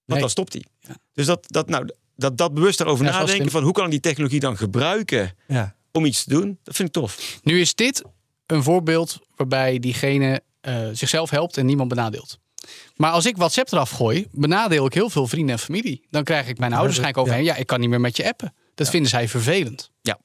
Nee. dan stopt hij. Ja. Dus dat, dat, nou, dat, dat bewust daarover Ja, nadenken van hoe kan ik die technologie dan gebruiken Ja. om iets te doen, dat vind ik tof. Nu is dit een voorbeeld waarbij diegene eh, zichzelf helpt en niemand benadeelt. Maar als ik WhatsApp eraf gooi, benadeel ik heel veel vrienden en familie. Dan krijg ik mijn ouders waarschijnlijk overheen. Ja, ik kan niet meer met je appen. Dat vinden zij vervelend. Ja,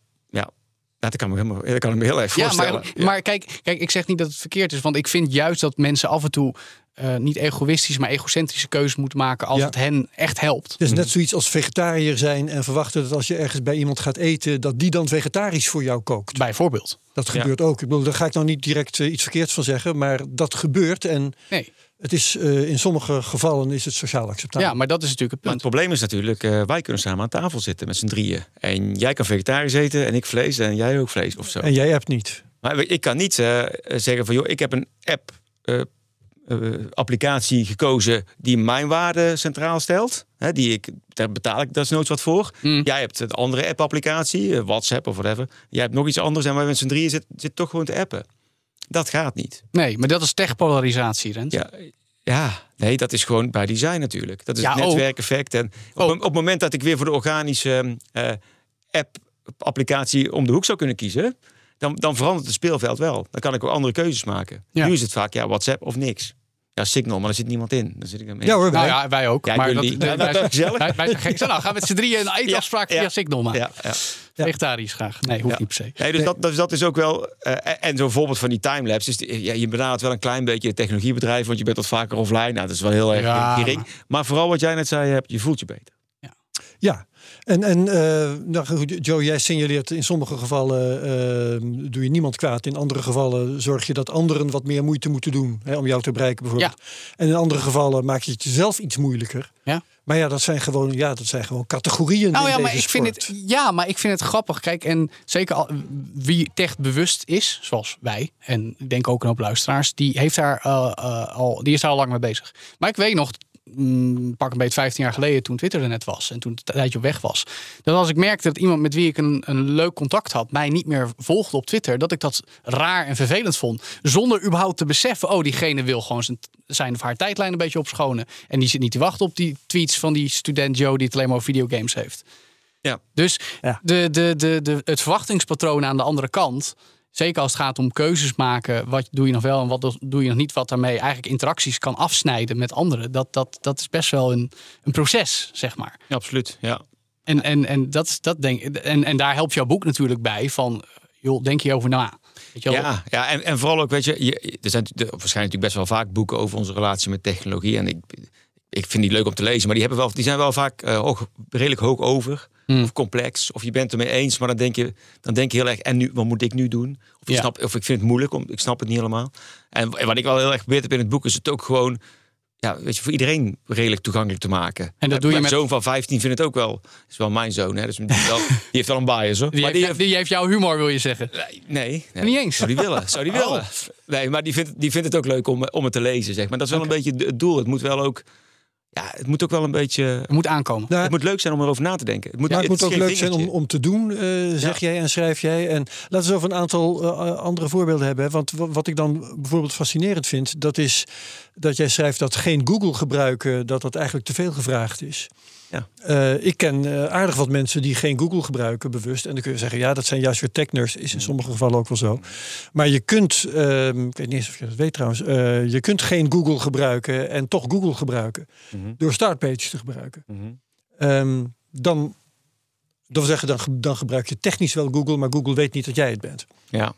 ja. dat kan ik me, helemaal, dat kan ik me heel erg Ja, voorstellen. maar, maar kijk, kijk, ik zeg niet dat het verkeerd is. Want ik vind juist dat mensen af en toe eh, niet egoïstisch, maar egocentrische keuzes moeten maken als Ja. het hen echt helpt. Het is net zoiets als vegetariër zijn en verwachten dat als je ergens bij iemand gaat eten, dat die dan vegetarisch voor jou kookt. Bijvoorbeeld. Dat Ja. gebeurt ook. Ik bedoel, daar ga ik nou niet direct eh, iets verkeerds van zeggen, maar dat gebeurt en Nee. Het is eh, in sommige gevallen is het sociaal acceptabel. Ja, maar dat is natuurlijk het Maar punt. het probleem is natuurlijk, eh, wij kunnen samen aan tafel zitten met z'n drieën. En jij kan vegetarisch eten en ik vlees en jij ook vlees of zo. En jij hebt niet. Maar ik kan niet eh, zeggen van, joh, ik heb een app, eh, eh, applicatie gekozen die mijn waarde centraal stelt. Hè, die ik, daar betaal ik desnoods wat voor. Mm. Jij hebt een andere app-applicatie, WhatsApp of whatever. Jij hebt nog iets anders en wij met z'n drieën zitten zit toch gewoon te appen. Dat gaat niet. Nee, maar dat is techpolarisatie, Rens. Ja, ja, nee, dat is gewoon bij design natuurlijk. Dat is Ja, het netwerkeffect. En op, op het moment dat ik weer voor de organische eh, app-applicatie om de hoek zou kunnen kiezen, dan, dan verandert het speelveld wel. Dan kan ik ook andere keuzes maken. Ja. Nu is het vaak ja, WhatsApp of niks. Ja, Signal, maar daar zit niemand in. Dan zit ik ermee. Ja hoor, Nou wij. ja, wij ook. Ja, maar jullie. dat, Ja. Wij, wij zijn gek. Zo, nou, gaan we met z'n drieën een ja. via Signal maken. Ja, ja. Vegetarisch graag. Nee, hoeft Ja. niet per se. Nee, dus, Dat, dus dat is ook wel. eh, en zo'n voorbeeld van die timelapse. Is, die- ja, je benadert wel een klein beetje het technologiebedrijf, want je bent wat vaker offline. Nou, dat is wel heel erg Ja, gering. maar- vooral wat jij net zei, hebt, je voelt je beter. Ja, en, en eh, nou goed, Joe, jij signaleert in sommige gevallen eh, doe je niemand kwaad. In andere gevallen zorg je dat anderen wat meer moeite moeten doen hè, om jou te bereiken bijvoorbeeld. En in andere gevallen maak je het jezelf iets moeilijker. Ja. Maar ja, dat zijn gewoon, ja, dat zijn gewoon categorieën. Nou ja, maar ik vind het, ja, maar ik vind het grappig. Kijk, en zeker al, wie tech bewust is, zoals wij, en ik denk ook een hoop luisteraars, die, heeft daar, eh, eh, al, die is daar al lang mee bezig. Maar ik weet nog, mm, pak een beetje 15 jaar geleden, toen Twitter er net was en toen het tijdje op weg was, dat als ik merkte dat iemand met wie ik een, een leuk contact had, mij niet meer volgde op Twitter, dat ik dat raar en vervelend vond. Zonder überhaupt te beseffen, oh, diegene wil gewoon zijn, zijn of haar tijdlijn een beetje opschonen. En die zit niet te wachten op die tweets van die student Joe die het alleen maar over videogames heeft. Ja. Dus Ja. de, de, de, de, het verwachtingspatroon aan de andere kant, zeker als het gaat om keuzes maken, wat doe je nog wel en wat doe je nog niet, wat daarmee eigenlijk interacties kan afsnijden met anderen, dat, dat, dat is best wel een, een proces, zeg maar. Ja, absoluut. Ja. En, en, en, dat, dat denk, en, en daar helpt jouw boek natuurlijk bij van, joh, denk na. Je wel? Ja, ja en, en vooral ook, weet je, je, er zijn er waarschijnlijk natuurlijk best wel vaak boeken over onze relatie met technologie. En ik, ik vind die leuk om te lezen, maar die, hebben wel, die zijn wel vaak eh, hoog, redelijk hoog over. Hmm. Of complex. Of je bent het ermee eens, maar dan denk je, dan denk je heel erg, en nu, wat moet ik nu doen? Of ik, snap, of ik vind het moeilijk, om, ik snap het niet helemaal. En, en wat ik wel heel erg geprobeerd heb in het boek, is het ook gewoon, ja, weet je, voor iedereen redelijk toegankelijk te maken. En dat doe je mijn met- zoon van 15 vindt het ook wel, is wel mijn zoon, hè, dus die, wel- die heeft wel een bias hoor. Die, maar heeft, die heeft, die heeft jouw humor, wil je zeggen. Nee, nee, nee. Niet eens? Zou die willen? Zou die willen? Nee, maar die vindt, die vindt het ook leuk om, om het te lezen, zeg maar. Dat is wel een beetje het doel. Het moet wel ook, ja, het moet ook wel een beetje. Het moet aankomen. Nou, het moet leuk zijn om erover na te denken. Het moet, Maar het moet ook leuk zijn om, om te doen, eh, zeg jij en schrijf jij. En laten we over een aantal eh, andere voorbeelden hebben. hè. Want wa- wat ik dan bijvoorbeeld fascinerend vind, dat is dat jij schrijft dat geen Google gebruiken, dat dat eigenlijk te veel gevraagd is. Ja. Eh, ik ken eh, aardig wat mensen die geen Google gebruiken bewust. En dan kun je zeggen, ja, dat zijn juist weer techners. Is in sommige gevallen ook wel zo. Maar je kunt, ehm, ik weet niet eens of je dat weet trouwens, eh, je kunt geen Google gebruiken en toch Google gebruiken. Mhm. Door Startpage te gebruiken. Ehm, dan, dat wil zeggen, dan, dan gebruik je technisch wel Google, maar Google weet niet dat jij het bent. Ja.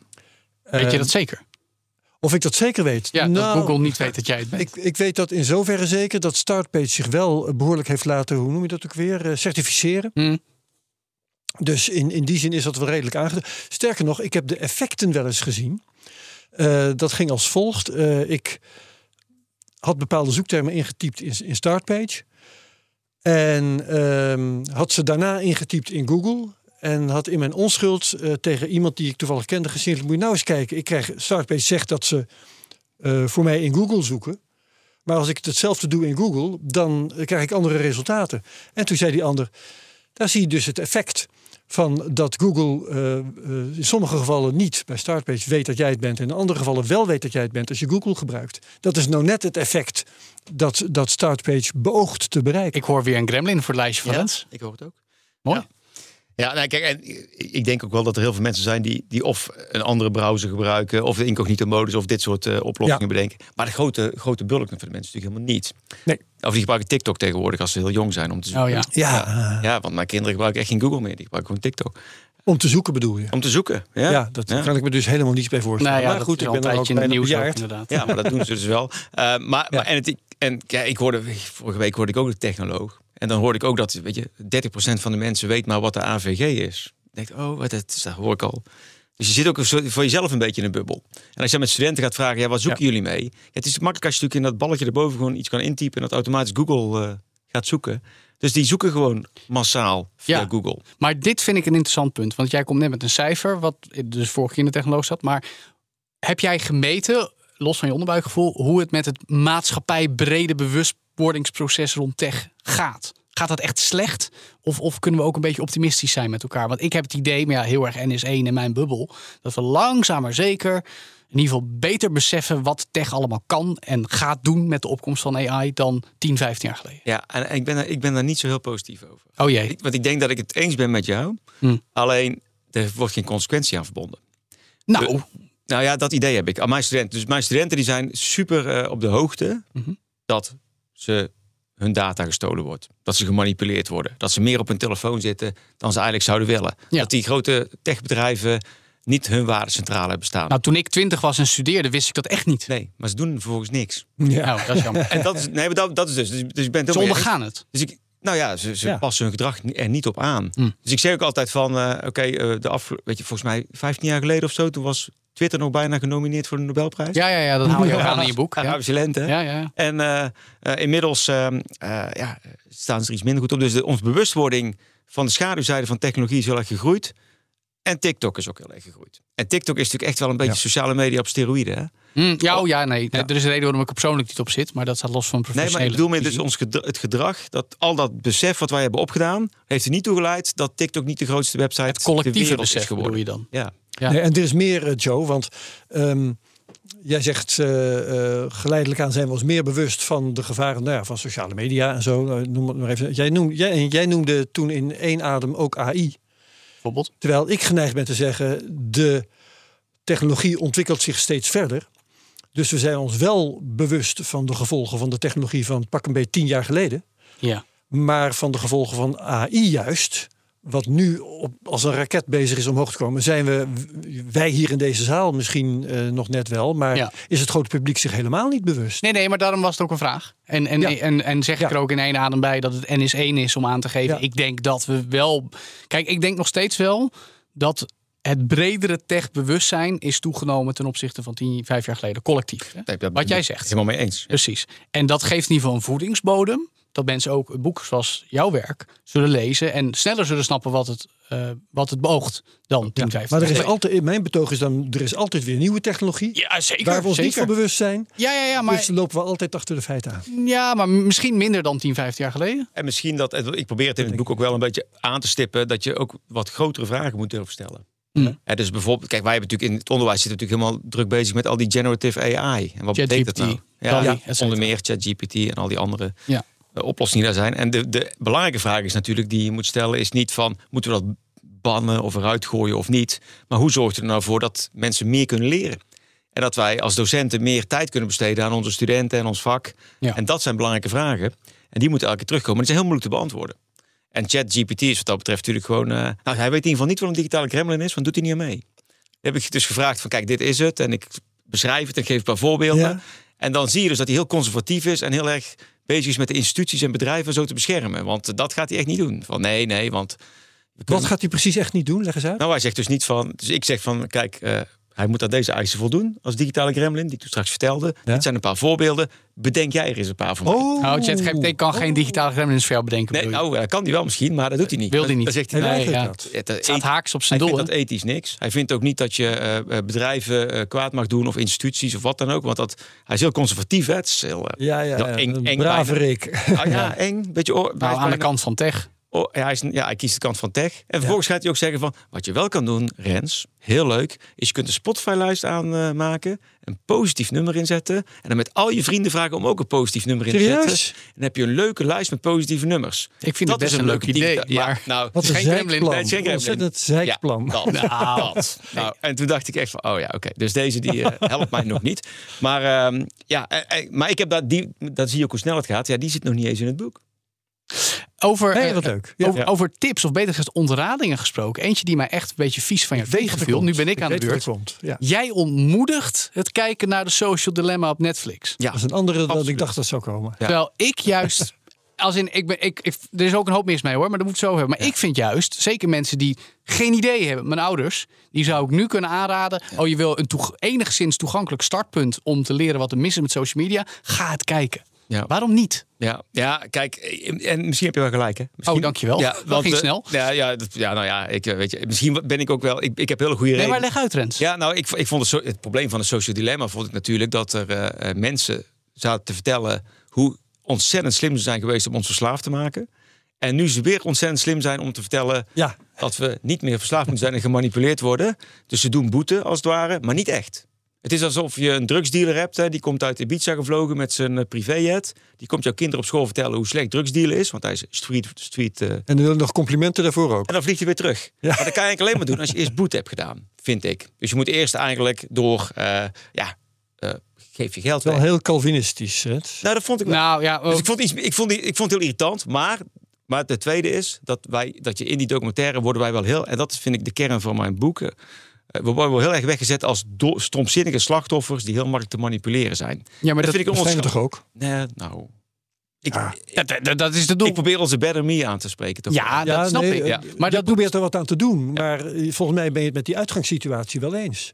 Weet je Ehm, dat zeker? Of ik dat zeker weet? Ja, Nou, dat Google niet weet dat jij het bent. Ik, ik weet dat in zoverre zeker dat Startpage zich wel eh, behoorlijk heeft laten, hoe noem je dat ook weer, eh, certificeren. Hm. Dus in, in die zin is dat wel redelijk aangedaan. Sterker nog, ik heb de effecten wel eens gezien. Eh, dat ging als volgt. Ik had bepaalde zoektermen ingetypt in, in Startpage. En ehm, had ze daarna ingetypt in Google. En had in mijn onschuld eh, tegen iemand die ik toevallig kende gezien. Moet je nou eens kijken. Ik krijg Startpage zegt dat ze eh, voor mij in Google zoeken. Maar als ik hetzelfde doe in Google, dan krijg ik andere resultaten. En toen zei die ander, daar zie je dus het effect van dat Google eh, eh, in sommige gevallen niet bij Startpage weet dat jij het bent. En in andere gevallen wel weet dat jij het bent als je Google gebruikt. Dat is nou net het effect dat, dat Startpage beoogt te bereiken. Ik hoor weer een gremlin voor het lijstje van Ja, ik hoor het ook. Mooi. Ja. Ja, nou, kijk, en ik denk ook wel dat er heel veel mensen zijn die, die of een andere browser gebruiken, of de incognito modus, of dit soort eh, oplossingen Ja. bedenken. Maar de grote, grote bulk van de mensen natuurlijk helemaal niet. Nee. Of die gebruiken TikTok tegenwoordig als ze heel jong zijn om te zoeken. Oh ja. Ja, Ja, want mijn kinderen gebruiken echt geen Google meer. Die gebruiken gewoon TikTok. om te zoeken bedoel je. Om te zoeken. Ja, Ja, dat Ja. kan ik me dus helemaal niets bij voorstellen. Nou ja, maar dat goed, ik ben er ook in het bijna nieuws ook, bejaard. inderdaad. Ja, maar dat doen ze dus wel. Uh, maar, maar en, het, en ja, ik hoorde, vorige week hoorde ik ook de technoloog. En dan hoorde ik ook dat, weet je, 30% van de mensen weet maar wat de AVG is. Ik denk, oh, wat, dat, dat hoor ik al. Dus je zit ook voor jezelf een beetje in een bubbel. En als je met studenten gaat vragen, ja, wat zoeken jullie mee? Het is makkelijk als je natuurlijk in dat balletje erboven gewoon iets kan intypen en dat automatisch Google eh, gaat zoeken. Dus die zoeken gewoon massaal via Ja. Google. Maar dit vind ik een interessant punt. Want jij komt net met een cijfer, wat dus vorige keer in de technoloog zat. Maar heb jij gemeten, los van je onderbuikgevoel, hoe het met het maatschappijbrede bewustwordingsproces rond tech gaat? Gaat dat echt slecht? Of, of kunnen we ook een beetje optimistisch zijn met elkaar? Want ik heb het idee, maar ja, heel erg NS1 in mijn bubbel, dat we langzaam maar zeker in ieder geval beter beseffen wat tech allemaal kan en gaat doen met de opkomst van AI dan 10, 15 jaar geleden. Ja, en, ik, ben, daar- ik ben daar niet zo heel positief over. Oh jee. Ik, want ik denk dat ik het eens ben met jou. Hm. Alleen, er wordt geen consequentie aan verbonden. Nou, Nou ja, dat idee heb ik. Aan mijn studenten. Dus mijn studenten die zijn super eh, op de hoogte Mhm. dat ze hun data gestolen wordt. Dat ze gemanipuleerd worden. Dat ze meer op hun telefoon zitten dan ze eigenlijk zouden willen. Ja. Dat die grote techbedrijven niet hun waardecentrale hebben staan. nou, toen ik 20 was en studeerde, wist ik dat echt niet. nee, maar ze doen vervolgens niks. Ja. Nou, dat is jammer. En dat is, nee, maar dat, dat is dus. Dus, dus ik ben het Ze ondergaan het. Dus ik, nou ja, ze, ze Ja. passen hun gedrag er niet op aan. Hm. Dus ik zeg ook altijd van, eh, oké, eh, de af, weet je, volgens mij 15 jaar geleden of zo, toen was Twitter nog bijna genomineerd voor de Nobelprijs. Ja, ja, ja, dat haal je ook aan in je boek. Ja, lente. hè? ja, ja. En eh, eh, inmiddels ehm, eh, ja, staan ze er iets minder goed op. Dus de, onze bewustwording van de schaduwzijde van technologie is heel erg gegroeid. En TikTok is ook heel erg gegroeid. En TikTok is natuurlijk echt wel een beetje Ja. sociale media op steroïden. Hè? Hm, ja, oh, ja, nee. Er is een reden waarom ik er persoonlijk niet op zit, maar dat staat los van Nee, maar professionele ik bedoel met dus visie. ons gedra- het gedrag, dat al dat besef wat wij hebben opgedaan, heeft er niet toe geleid dat TikTok niet de grootste website Het ter collectieve wereld is besef bedoel geworden. je dan. Ja. Ja. Nee, en er is meer, eh, Joe, want ehm, jij zegt eh, eh, geleidelijk aan zijn we ons meer bewust van de gevaren nou ja, van sociale media en zo. Eh, Noem het maar even. Jij, noem, jij, jij noemde toen in één adem ook AI. Bijvoorbeeld. Terwijl ik geneigd ben te zeggen, de technologie ontwikkelt zich steeds verder. Dus we zijn ons wel bewust van de gevolgen van de technologie van pak een beetje tien jaar geleden. Ja. Maar van de gevolgen van AI juist wat nu op, als een raket bezig is omhoog te komen, zijn we, wij hier in deze zaal misschien eh, nog net wel, maar Ja. is het grote publiek zich helemaal niet bewust? Nee, nee, maar daarom was het ook een vraag. En, en, Ja. en, en zeg ik Ja. er ook in één adem bij dat het NS1 is om aan te geven. Ja. Ik denk dat we wel. Kijk, ik denk nog steeds wel dat het bredere techbewustzijn is toegenomen ten opzichte van 10, 5 jaar geleden, collectief. Hè? Nee, dat Wat jij ik zegt. Helemaal mee eens. Precies. En dat geeft in ieder geval een voedingsbodem. Dat mensen ook een boek zoals jouw werk zullen lezen en sneller zullen snappen wat het, eh, wat het beoogt dan 10, 15 Maar er is altijd, in mijn betoog is dan, er is altijd weer nieuwe technologie. Ja, zeker. waar we ons niet van bewust zijn. Ja, ja, ja, maar, Dus lopen we altijd achter de feiten aan. ja, maar misschien minder dan 10, 15 jaar geleden. En misschien dat, ik probeer het in het boek ook wel een beetje aan te stippen, dat je ook wat grotere vragen moet durven stellen. Mm. Hè, dus bijvoorbeeld, kijk, wij hebben natuurlijk in het onderwijs zitten natuurlijk helemaal druk bezig met al die generative AI. En wat betekent dat nou? Ja, cetera. onder meer ChatGPT en al die andere Ja. Eh, oplossingen daar zijn. En de, de belangrijke vraag is natuurlijk die je moet stellen, is niet van moeten we dat bannen of eruit gooien of niet, maar hoe zorgt er nou voor dat mensen meer kunnen leren? En dat wij als docenten meer tijd kunnen besteden aan onze studenten en ons vak. Ja. En dat zijn belangrijke vragen. En die moeten elke keer terugkomen. En die zijn heel moeilijk te beantwoorden. En ChatGPT is wat dat betreft natuurlijk gewoon... eh, nou, hij weet in ieder geval niet wat een digitale gremlin is, want doet hij niet aan mee. heb ik dus gevraagd van kijk, dit is het. En ik beschrijf het en geef een paar voorbeelden. Ja. En dan zie je dus dat hij heel conservatief is en heel erg bezig is met de instituties en bedrijven zo te beschermen. Want dat gaat hij echt niet doen. Van nee, nee, want... kunnen- Wat gaat hij precies echt niet doen? Leg eens uit. nou, hij zegt dus niet van. Dus ik zeg van, kijk, eh, hij moet aan deze eisen voldoen als digitale gremlin, die ik toen straks vertelde. Ja. Dit zijn een paar voorbeelden. Bedenk jij er eens een paar van. mij. Nou, ChatGPT kan geen digitale gremlins voor jou bedenken. Nee, nou, dat kan hij wel misschien, maar dat doet hij niet. Wil hij niet. Dan zegt hij, Hij nee, ja. dat. het, eh, Het staat haaks op hij zijn vindt doel. dat ethisch niks. Hij vindt ook niet dat je eh, bedrijven eh, kwaad mag doen of instituties of wat dan ook. Want dat, hij is heel conservatief. Hè? Het is heel, eh, Ja, ja, heel ja, eng, een eng brave bijna. Rick. Ah, ja, eng. Beetje oor, hij Nou, aan de kant van tech. Oh, ja, hij, is, ja, hij kiest de kant van tech. En vervolgens gaat hij ook zeggen van... wat je wel kan doen, Rens, heel leuk... is je kunt een Spotify-lijst aanmaken... een positief nummer inzetten... en dan met al je vrienden vragen om ook een positief nummer in te zetten. En dan heb je een leuke lijst met positieve nummers. Ik vind Dat het best is een leuk idee. ja, maar nou, Wat is een geen. Ontzettend. Ja, dat. dat. Nou, en toen dacht ik echt van, oh ja, oké. Dus deze die eh, helpt mij nog niet. Maar, ehm, ja, eh, eh, maar ik heb dat, die, dat zie je ook hoe snel het gaat. Ja, die zit nog niet eens in het boek. Over, Nee, eh, wat leuk. Ja. over, Ja. over tips, of beter gezegd ontradingen gesproken. Eentje die mij echt een beetje vies van je er viel. Nu ben ik aan de beurt. komt. Ja. Jij ontmoedigt het kijken naar de Social Dilemma op Netflix. Ja, Dat is een andere dan ik dacht dat zou komen. Ja. Terwijl ik juist. Als in, ik ben, ik, ik, er is ook een hoop mis mee hoor, maar dat moet ik zo hebben. Maar ik vind juist, zeker mensen die geen idee hebben, mijn ouders, die zou ik nu kunnen aanraden. Oh, je wil een toeg- enigszins toegankelijk startpunt om te leren wat er mis is met social media. Ga het kijken. Ja. Waarom niet? Ja, ja, kijk, en misschien heb je wel gelijk, hè? Misschien, Oh, dankjewel. Dat ging eh, snel. Ja, ja, dat, ja, nou ja, ik eh, weet je, misschien ben ik ook wel. Ik, ik heb hele goede Nee, redenen. maar leg uit, Rens. Ja, nou, ik, ik vond het, zo, het probleem van het social dilemma vond ik natuurlijk dat er eh, mensen zaten te vertellen hoe ontzettend slim ze zijn geweest om ons verslaafd te maken. En nu ze weer ontzettend slim zijn om te vertellen Ja, dat we niet meer verslaafd moeten zijn en gemanipuleerd worden. Dus ze doen boete als het ware, maar niet echt. Het is alsof je een drugsdealer hebt, hè, die komt uit Ibiza gevlogen met zijn eh, privéjet. Die komt jouw kinderen op school vertellen hoe slecht drugsdealen is, want hij is street, street eh, en dan wil nog complimenten daarvoor ook. en dan vliegt hij weer terug. Ja. Maar dat kan je eigenlijk alleen maar doen als je eerst boete hebt gedaan, vind ik. Dus je moet eerst eigenlijk door, eh, ja, eh, geef je geld Wel weg. heel Calvinistisch. Hè? Nou, dat vond ik wel. Nou ja, dus ik vond, iets, ik, vond die, ik vond het heel irritant, maar, maar de tweede is dat, wij, dat je in die documentaire worden wij wel heel, en dat vind ik de kern van mijn boeken, we worden wel heel erg weggezet als stomzinnige slachtoffers die heel makkelijk te manipuleren zijn. ja, maar dat, dat, vind ik onschat. toch ook? Nee, nou, ik, Ja. dat, dat, dat is de doel. ik probeer onze better me aan te spreken. Toch? ja, dat snap nee, ik. eh, Ja. Maar dat probeert er wat aan te doen. Maar eh, volgens mij ben je het met die uitgangssituatie wel eens.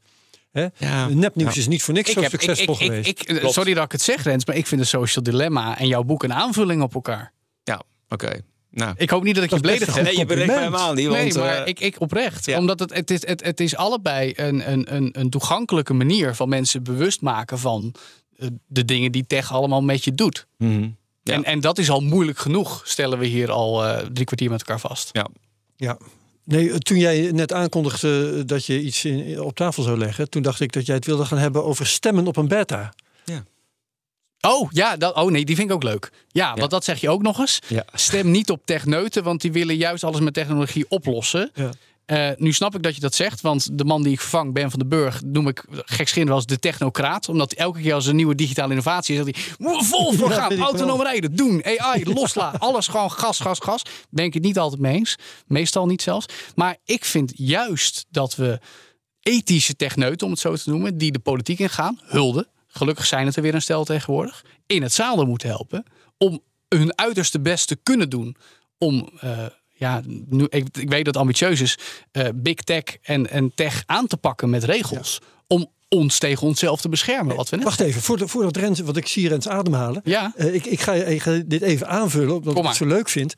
Hè? Ja. Nepnieuws Ja. is niet voor niks ik zo heb, succesvol ik, ik, geweest. eh, sorry dat ik het zeg, Rens, maar ik vind de social dilemma en jouw boek een aanvulling op elkaar. Ja, oké. Nou. Ik hoop niet dat ik je Dat beledigd heb. Nee, je mij compliment. helemaal niet. Nee, maar eh, ik, ik oprecht. ja. Omdat het, het, is, het, het is allebei een, een, een, een toegankelijke manier van mensen bewust maken van eh, de dingen die tech allemaal met je doet. mhm. Ja. En, en dat is al moeilijk genoeg, stellen we hier al eh, drie kwartier met elkaar vast. Ja. Ja. Nee, toen jij net aankondigde dat je iets in, op tafel zou leggen, toen dacht ik dat jij het wilde gaan hebben over stemmen op een beta. Oh, ja, dat, oh nee, die vind ik ook leuk. Ja, want dat zeg je ook nog eens. Ja. Stem niet op techneuten, want die willen juist alles met technologie oplossen. Ja. Eh, nu snap ik dat je dat zegt, want de man die ik vervang, Ben van den Burg, noem ik gekschind wel als de technocraat. Omdat elke keer als er een nieuwe digitale innovatie is, zegt hij, vol voor gaan, autonoom rijden, doen, AI, loslaten, alles gewoon gas, gas, gas. Ben ik het niet altijd mee eens, meestal niet zelfs. Maar ik vind juist dat we ethische techneuten, om het zo te noemen, die de politiek ingaan, hulde, gelukkig zijn het er weer een stel tegenwoordig, in het zadel moeten helpen om hun uiterste best te kunnen doen om, eh, ja, nu, ik, ik weet dat het ambitieus is, eh, big tech en, en tech aan te pakken met regels. Om ons tegen onszelf te beschermen. Wat we net Wacht even, voordat, voordat Rens, want ik zie Rens ademhalen. Ja. Eh, ik, ik, ga, ik ga dit even aanvullen, omdat ik het zo leuk vind.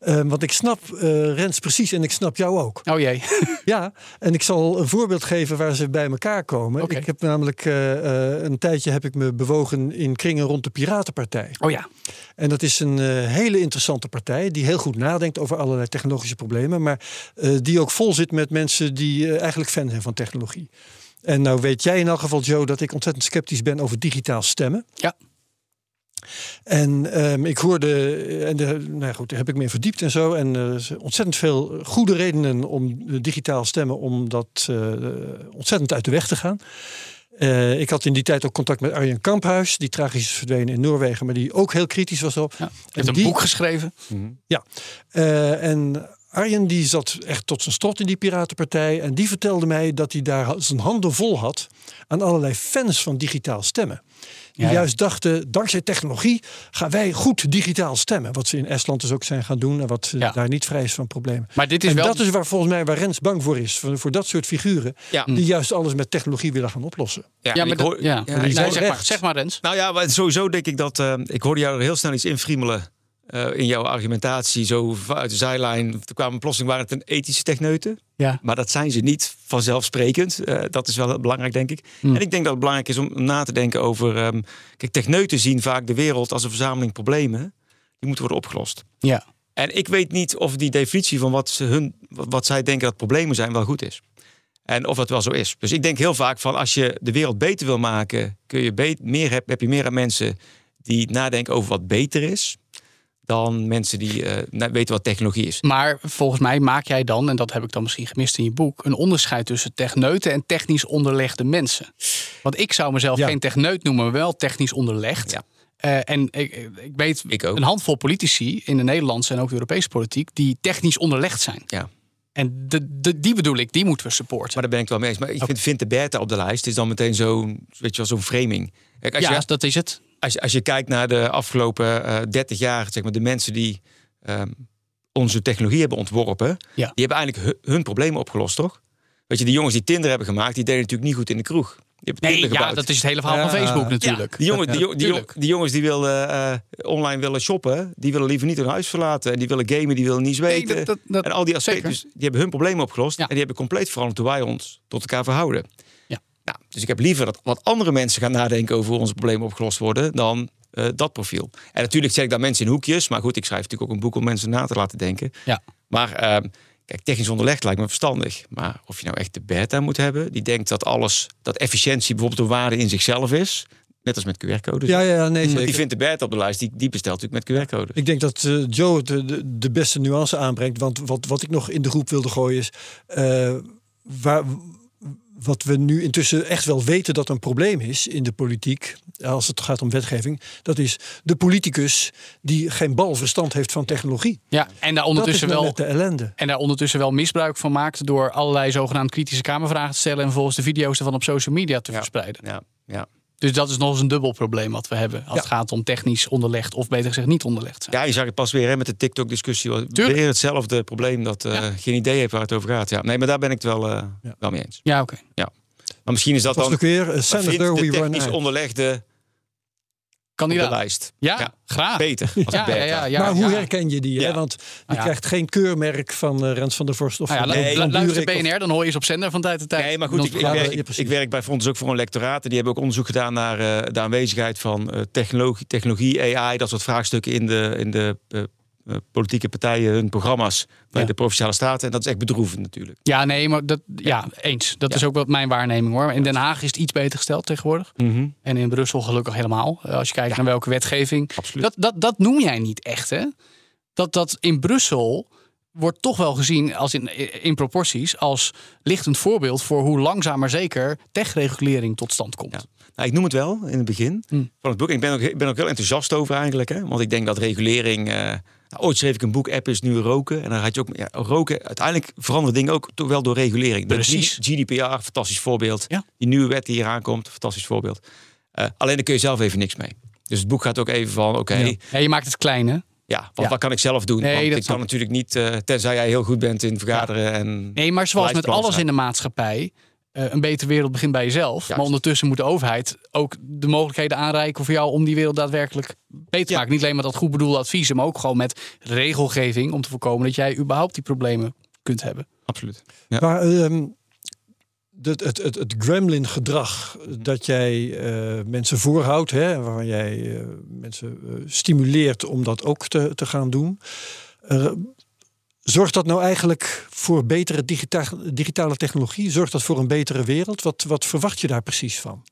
Eh, want ik snap eh, Rens precies en ik snap jou ook. Oh jee. Ja, en ik zal een voorbeeld geven waar ze bij elkaar komen. Ik heb namelijk een tijdje heb ik me bewogen in kringen rond de Piratenpartij. Oh ja. En dat is een hele interessante partij die heel goed nadenkt over allerlei technologische problemen, maar die ook vol zit met mensen die eigenlijk fan zijn van technologie. En nou weet jij in elk geval, Joe, dat ik ontzettend sceptisch ben over digitaal stemmen. Ja. En ehm, ik hoorde, en de, nou goed, daar heb ik me in verdiept en zo. En er zijn ontzettend veel goede redenen om digitaal stemmen, om dat eh, ontzettend uit de weg te gaan. Eh, ik had in die tijd ook contact met Arjen Kamphuis, die tragisch is verdwenen in Noorwegen, maar die ook heel kritisch was op. ja. En Heeft een die- boek geschreven. Ja, Eh, en Arjen die zat echt tot zijn strot in die Piratenpartij. En die vertelde mij dat hij daar zijn handen vol had aan allerlei fans van digitaal stemmen. Die Ja, ja. juist dachten, dankzij technologie gaan wij goed digitaal stemmen. Wat ze in Estland dus ook zijn gaan doen en wat Ja. daar niet vrij is van problemen. Maar dit is en wel. dat is waar volgens mij waar Rens bang voor is. Voor, voor dat soort figuren Ja. die juist alles met technologie willen gaan oplossen. ja, maar ik dat- hoor- ja. Nee, zeg, maar, recht. zeg maar, Rens. Nou ja, maar sowieso denk ik dat. eh, ik hoorde jou er heel snel iets infriemelen. Eh, in jouw argumentatie, zo uit de zijlijn. Er kwamen plotseling waren het een ethische techneuten. Ja. Maar dat zijn ze niet vanzelfsprekend. Eh, dat is wel belangrijk, denk ik. Hmm. En ik denk dat het belangrijk is om na te denken over. ehm, kijk, techneuten zien vaak de wereld als een verzameling problemen. Die moeten worden opgelost. Ja. En ik weet niet of die definitie van wat, ze hun, wat zij denken dat problemen zijn wel goed is. En of dat wel zo is. Dus ik denk heel vaak van als je de wereld beter wil maken, kun je beet, meer, heb, heb je meer aan mensen die nadenken over wat beter is. Dan mensen die eh, weten wat technologie is. Maar volgens mij maak jij dan, en dat heb ik dan misschien gemist in je boek, een onderscheid tussen techneuten en technisch onderlegde mensen. Want ik zou mezelf Ja. geen techneut noemen, maar wel technisch onderlegd. Ja. Eh, en ik, ik weet Ik ook. een handvol politici in de Nederlandse en ook de Europese politiek die technisch onderlegd zijn. Ja. En de, de, die bedoel ik, die moeten we supporten. Maar daar ben ik het wel mee eens. Maar ik vind, vind de beta op de lijst is dan meteen zo'n weet je wel, zo'n framing. Kijk, als, ja, je, dat is het. Als, je, als je kijkt naar de afgelopen eh 30 jaar, zeg maar, de mensen die ehm, onze technologie hebben ontworpen, Ja. die hebben eigenlijk hu- hun problemen opgelost, toch? Weet je, die jongens die Tinder hebben gemaakt, die deden natuurlijk niet goed in de kroeg. Die hebben Nee, ja, dat is het hele verhaal van Ja, Facebook ja. natuurlijk. Die, jongen, die, die, die jongens die willen eh, online willen shoppen, die willen liever niet hun huis verlaten. En die willen gamen, die willen niets Nee, weten. dat- dat- dat- en al die aspecten, dus die hebben hun problemen opgelost. Ja. En die hebben compleet veranderd hoe wij ons tot elkaar verhouden. Ja. Nou, dus ik heb liever dat wat andere mensen gaan nadenken over hoe onze problemen opgelost worden, dan eh, dat profiel. En natuurlijk zet ik daar mensen in hoekjes. Maar goed, ik schrijf natuurlijk ook een boek om mensen na te laten denken. Ja. Maar ehm, kijk, technisch onderlegd lijkt me verstandig. Maar of je nou echt de beta moet hebben, die denkt dat alles, dat efficiëntie bijvoorbeeld een waarde in zichzelf is. Net als met QR-codes. Ja, ja, nee, zeker. Die vindt de beta op de lijst, die, die bestelt natuurlijk met QR-code. Ik denk dat eh, Joe de, de, de beste nuance aanbrengt. Want wat, wat ik nog in de groep wilde gooien is. eh, waar, wat we nu intussen echt wel weten dat een probleem is in de politiek. Als het gaat om wetgeving. Dat is de politicus die geen bal verstand heeft van technologie. Ja, en daar Dat is ondertussen wel met de ellende. En daar ondertussen wel misbruik van maakt door allerlei zogenaamd kritische kamervragen te stellen en vervolgens de video's ervan op social media te Ja. verspreiden. Ja, ja. Dus dat is nog eens een dubbel probleem wat we hebben als Ja. het gaat om technisch onderlegd of beter gezegd niet onderlegd zijn. ja, je zag het pas weer hè, met de TikTok-discussie. Tuurlijk. Weer hetzelfde probleem dat eh, Ja. geen idee heeft waar het over gaat. Ja, nee, maar daar ben ik het wel, eh, Ja. wel mee eens. Ja, oké. Maar misschien is dat Dat was dan. ook weer. Uh, Senator, de we run technisch out. Onderlegde op de lijst. Ja, graag. Beter. Als Ja, beta. ja, ja, ja, maar hoe ja. herken je die? Hè? Want je ja. krijgt geen keurmerk van eh, Rens van der Vorst of Nou ja, van, Nee, luister Burek of- BNR, dan hoor je eens op zender van tijd tot tijd. Nee, maar goed, ik, ik, werk, ik, ik werk bij Fonds ook voor een lectoraat. En die hebben ook onderzoek gedaan naar eh, de aanwezigheid van eh, technologie, technologie, AI, dat soort vraagstukken in de, in de politieke partijen, hun programma's bij Ja. de provinciale staten. En dat is echt bedroevend natuurlijk. Ja, nee, maar dat, ja, eens. Dat Ja. is ook wat mijn waarneming hoor. In Den Haag is het iets beter gesteld tegenwoordig. En in Brussel gelukkig helemaal. Eh, Als je kijkt naar welke wetgeving. Absoluut. Dat, dat, dat noem jij niet echt, hè? Dat, dat in Brussel wordt toch wel gezien als in, in proporties als lichtend voorbeeld voor hoe langzaam maar zeker techregulering tot stand komt. Ja. Nou, ik noem het wel in het begin Hmm. van het boek. Ik ben ook, ik ben ook heel enthousiast over eigenlijk. Hè? Want ik denk dat regulering... eh, nou, ooit schreef ik een boek, app is nu roken. En dan had je ook... Ja, roken, uiteindelijk veranderen dingen ook toch wel door regulering. De Precies. G- GDPR, fantastisch voorbeeld. Ja. Die nieuwe wet die hier aankomt, fantastisch voorbeeld. Eh, alleen daar kun je zelf even niks mee. Dus het boek gaat ook even van, oké, ja. Ja, je maakt het klein, hè? Ja. wat kan ik zelf doen? Nee, Want dat ik kan natuurlijk niet, eh, tenzij jij heel goed bent in vergaderen. En, Nee, maar zoals met alles in de maatschappij. Eh, een betere wereld begint bij jezelf. Maar ondertussen moet de overheid ook de mogelijkheden aanreiken voor jou om die wereld daadwerkelijk beter te Ja. maken. Niet alleen met dat goed bedoelde advies, maar ook gewoon met regelgeving om te voorkomen dat jij überhaupt die problemen kunt hebben. Absoluut. Maar ehm, het, het, het, het gremlin-gedrag dat jij eh, mensen voorhoudt, hè, waarvan jij eh, mensen stimuleert om dat ook te, te gaan doen. Zorgt dat nou eigenlijk voor betere digita digitale technologie? Zorgt dat voor een betere wereld? Wat, wat verwacht je daar precies van?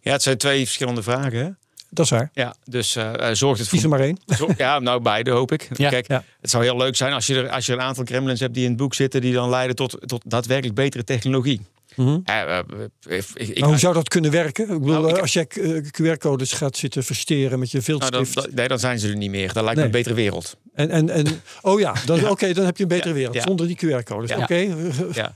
Ja, het zijn twee verschillende vragen. Hè? Dat is waar. Ja, dus eh, eh, zorgt het Kies er voor... maar één. Zo- Ja, nou beide hoop ik. Ja, Kijk, ja. het zou heel leuk zijn als je, er, als je een aantal gremlins hebt die in het boek zitten... die dan leiden tot, tot daadwerkelijk betere technologie. Mhm. Eh, eh, ik, ik- Maar hoe zou dat kunnen werken? Ik bedoel, Nou, ik- eh, als jij eh, QR-codes gaat zitten versteren met je nou, dan, viltstift. nee, dan zijn ze er niet meer. Dat lijkt me een betere wereld. En, en, en oh ja, dan, oké, dan heb je een betere Ja, wereld. ja. Zonder die QR-codes. Ja. Oké, Ja.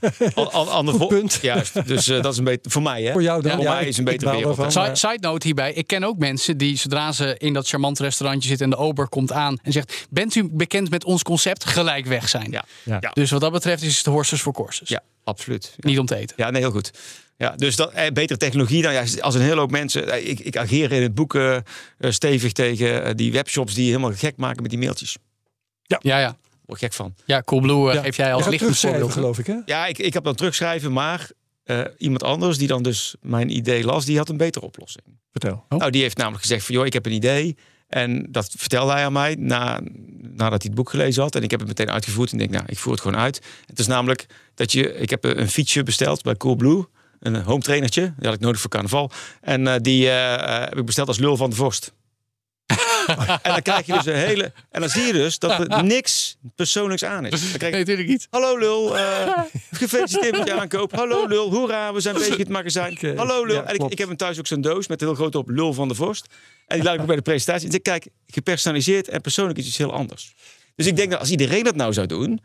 Ander punt. Juist. Dus eh, dat is een beetje voor mij. Hè? voor jou dan. Ja, voor mij ik- is een betere wereld, Side, maar- side note hierbij. Ik ken ook mensen die zodra ze in dat charmant restaurantje zitten en de ober komt aan en zegt: Bent u bekend met ons concept? Gelijk weg zijn. Ja. Ja. Ja. Dus wat dat betreft is het horses voor courses. ja, absoluut. Ja. Niet om te eten. Ja, nee, heel goed. Ja, dus dat, eh, betere technologie. Nou ja, als een hele hoop mensen. eh, ik, ik ageer in het boek eh, stevig tegen eh, die webshops die helemaal gek maken met die mailtjes. Ja, ja. Word ik gek van. Ja, Coolblue eh, Ja. geef jij als terugschrijven, voorbeeld. geloof ik, hè? Ja, ik, ik heb dan terugschrijven, maar eh, iemand anders die dan dus mijn idee las, die had een betere oplossing. Vertel. Oh. Nou, die heeft namelijk gezegd van, joh, ik heb een idee. En dat vertelde hij aan mij na, nadat hij het boek gelezen had. En ik heb het meteen uitgevoerd. En ik denk, nou, ik voer het gewoon uit. Het is namelijk dat je, ik heb een fietsje besteld bij Coolblue. Een home trainertje. Die had ik nodig voor carnaval. En eh, die eh, eh, heb ik besteld als lul van de vorst. En dan krijg je dus een hele... En dan zie je dus dat er niks persoonlijks aan is. Dan krijg Nee, je, natuurlijk niet. Hallo lul, eh, gefeliciteerd met je aankoop. Hallo lul, hoera, we zijn bezig in het magazijn. Hallo lul. ja, en ik, heb hem thuis ook zo'n doos met heel groot op lul van de vorst. En die laat ik ook bij de presentatie. En ik zeg, kijk, gepersonaliseerd en persoonlijk is iets heel anders. Dus ik denk dat als iedereen dat nou zou doen,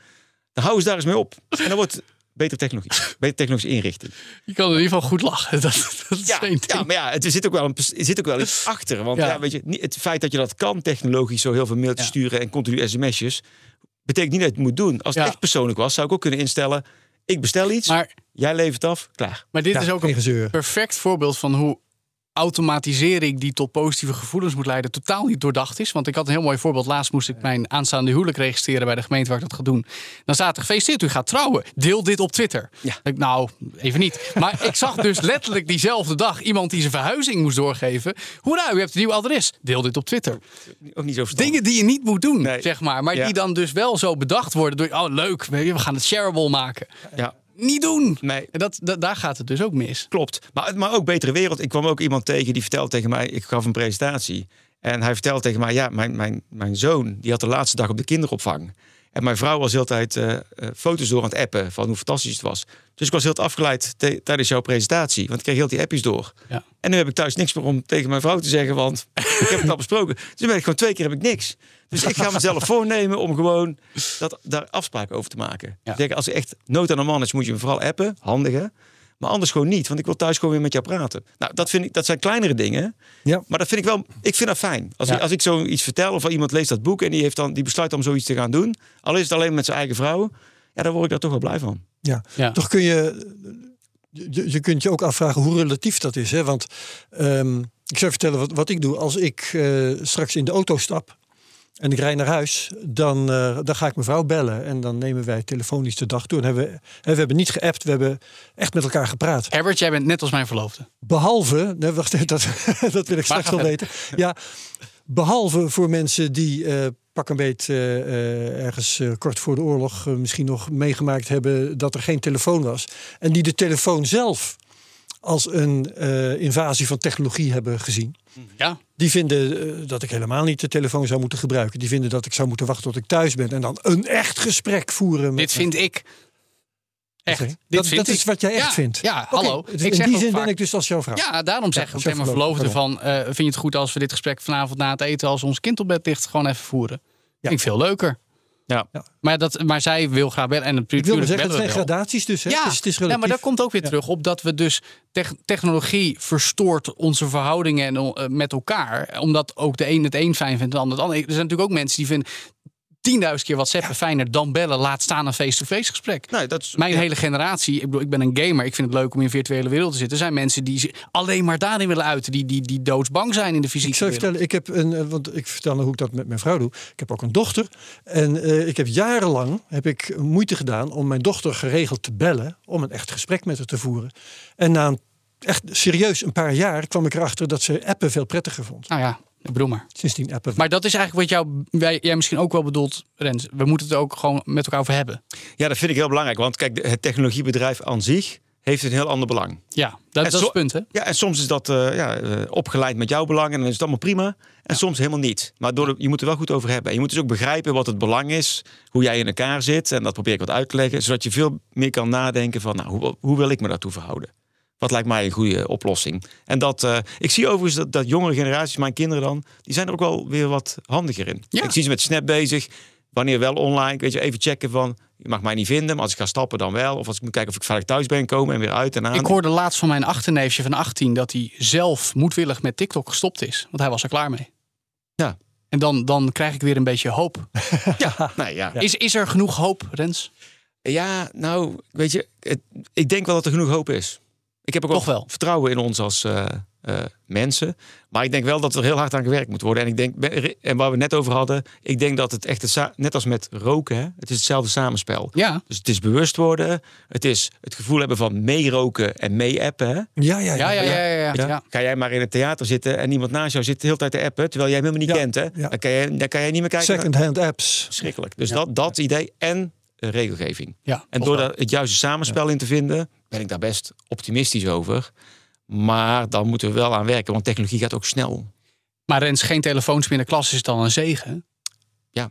dan houden ze daar eens mee op. En dan wordt betere technologie, betere technologische inrichting. Je kan in ieder geval goed lachen. Dat, dat is Ja, één ja maar ja, het, er, zit ook wel een, er zit ook wel iets achter. Want Ja. ja. weet je, niet- het feit dat je dat kan technologisch, zo heel veel mailtjes Ja. sturen en continu sms'jes, betekent niet dat je het moet doen. Als het Ja. echt persoonlijk was, zou ik ook kunnen instellen, ik bestel iets, Maar, jij levert af, klaar. maar dit Ja, is ook een perfect voorbeeld van hoe automatisering die tot positieve gevoelens moet leiden totaal niet doordacht is. Want ik had een heel mooi voorbeeld. Laatst moest ik mijn aanstaande huwelijk registreren bij de gemeente waar ik dat ga doen. Dan staat er gefeliciteerd, u gaat trouwen. Deel dit op Twitter. Ja. Ik, nou, even niet. Maar ik zag dus letterlijk diezelfde dag iemand die zijn verhuizing moest doorgeven. Hoera, u hebt een nieuw adres. Deel dit op Twitter. Ook niet zo verstandig. Dingen die je niet moet doen, Nee. zeg maar. Maar Ja. die dan dus wel zo bedacht worden door... Oh, leuk, we gaan het shareable maken. Ja, Niet doen. nee, En dat, dat, daar gaat het dus ook mis. klopt. Maar, maar ook betere wereld. Ik kwam ook iemand tegen die vertelde tegen mij, ik gaf een presentatie. En hij vertelde tegen mij, ja, mijn, mijn, mijn zoon, die had de laatste dag op de kinderopvang. En mijn vrouw was heel de tijd eh, eh, foto's door aan het appen van hoe fantastisch het was. Dus ik was heel afgeleid tijdens jouw presentatie. Want ik kreeg heel die appjes door. Ja. En nu heb ik thuis niks meer om tegen mijn vrouw te zeggen, want ik heb het al besproken. Dus ben ik gewoon twee keer heb ik niks. Dus ik ga mezelf voornemen om gewoon dat, daar afspraken over te maken. Ja. Zeggen, als er echt nood aan de man is, moet je me vooral appen. Handig hè? Maar anders gewoon niet, want ik wil thuis gewoon weer met jou praten. Nou, dat, vind ik, dat zijn kleinere dingen. Ja. Maar dat vind ik wel, ik vind dat fijn. Als, Ja. ik, als ik zoiets vertel of iemand leest dat boek en die, heeft dan, die besluit om zoiets te gaan doen. Al is het alleen met zijn eigen vrouw. Ja, dan word ik daar toch wel blij van. Ja. Ja. Toch kun je, je, je kunt je ook afvragen hoe relatief dat is. Hè? Want ehm, ik zou vertellen wat, wat ik doe. Als ik eh, straks in de auto stap en ik rijd naar huis, dan, eh, dan ga ik mijn vrouw bellen. En dan nemen wij telefonisch de dag door. En hebben, we- hè, we hebben niet geappt, we hebben echt met elkaar gepraat. Herbert, jij bent net als mijn verloofde. Behalve, nee, wacht dat, dat wil ik straks wel weten. Ja, behalve voor mensen die eh, pak een beet eh, ergens kort voor de oorlog misschien nog meegemaakt hebben dat er geen telefoon was. En die de telefoon zelf als een eh, invasie van technologie hebben gezien. Ja, Die vinden eh, dat ik helemaal niet de telefoon zou moeten gebruiken. Die vinden dat ik zou moeten wachten tot ik thuis ben en dan een echt gesprek voeren. Met dit vind ik. Echt. Dit Dat, is wat jij echt Ja, vindt. Ja, hallo. dus Ik in zeg die zin vaak- ben ik dus als jouw vrouw. Ja, daarom zeg ik Ja, mijn verloofde van... eh, vind je het goed als we dit gesprek vanavond na het eten... als ons kind op bed ligt, gewoon even voeren? Ja. Vind ik veel leuker. Ja. Maar, dat, maar zij wil graag bellen. En Ik wil natuurlijk zeggen, het zijn wel. gradaties dus. Hè? Ja, Dus het is ja, maar daar komt ook weer Ja. terug op dat we dus tech- technologie verstoort onze verhoudingen en, eh, met elkaar. Omdat ook de een het een fijn vindt en de ander het ander. Er zijn natuurlijk ook mensen die vinden 10.000 keer WhatsAppen fijner dan bellen. Laat staan een face-to-face gesprek. Nou, dat is, Mijn hele generatie, ik bedoel, ik ben een gamer. Ik vind het leuk om in een virtuele wereld te zitten. Er zijn mensen die alleen maar daarin willen uiten. Die, die, die doodsbang zijn in de Ik fysieke zou je wereld. vertellen, ik heb een, eh, want ik vertel nou hoe ik dat met mijn vrouw doe. Ik heb ook een dochter. En eh, ik heb jarenlang heb ik moeite gedaan om mijn dochter geregeld te bellen. Om een echt gesprek met haar te voeren. En na een, echt serieus een paar jaar kwam ik erachter dat ze appen veel prettiger vond. Nou ja, ik bedoel maar. Sindsdien appen. Maar dat is eigenlijk wat jou, wij- jij misschien ook wel bedoelt, Rens. We moeten het ook gewoon met elkaar over hebben. ja, dat vind ik heel belangrijk. Want kijk, het technologiebedrijf aan zich heeft een heel ander belang. Ja, dat, dat is het punt, hè? Ja, en soms is dat eh, ja, eh, opgeleid met jouw belang en dan is het allemaal prima. En soms helemaal niet. Maar door de- je moet er wel goed over hebben. En je moet dus ook begrijpen wat het belang is, hoe jij in elkaar zit. En dat probeer ik wat uit te leggen, zodat je veel meer kan nadenken van, nou, hoe, hoe wil ik me daartoe verhouden? Wat lijkt mij een goede oplossing? En dat, eh, ik zie overigens dat, dat jongere generaties, mijn kinderen dan, die zijn er ook wel weer wat handiger in. Ja. Ik zie ze met Snap bezig. Wanneer wel online, weet je, even checken van, je mag mij niet vinden, maar als ik ga stappen dan wel. Of als ik moet kijken of ik veilig thuis ben komen en weer uit en aan. Ik hoorde laatst van mijn achterneefje van 18 dat hij zelf moedwillig met TikTok gestopt is. Want hij was er klaar mee. Ja. En dan, dan krijg ik weer een beetje hoop. Ja, nee, ja. Is, is er genoeg hoop, Rens? Ja, nou, weet je, het- ik denk wel dat er genoeg hoop is. Ik heb ook Toch wel, vertrouwen in ons als eh, eh, mensen. Maar ik denk wel dat er heel hard aan gewerkt moet worden. En ik denk, en waar we het net over hadden, ik denk dat het echt, het net als met roken, hè, het is hetzelfde samenspel. Ja. Dus het is bewust worden, het is het gevoel hebben van meeroken en mee-appen. hè. ja, ja, ja. Ja, ja, ja, ja. ja, Ja. ja. Ga jij maar in het theater zitten en iemand naast jou zit de hele tijd te appen, terwijl jij hem helemaal niet Ja, kent. Hè? ja. Dan, kan je, dan kan jij niet meer kijken. Second-hand apps. Verschrikkelijk. Dus dat, dat idee en regelgeving. Ja, En door daar het juiste samenspel in te vinden, ben ik daar best optimistisch over. Maar dan moeten we wel aan werken, want technologie gaat ook snel. Maar Rens, geen telefoons meer in de klas is dan een zegen. Ja.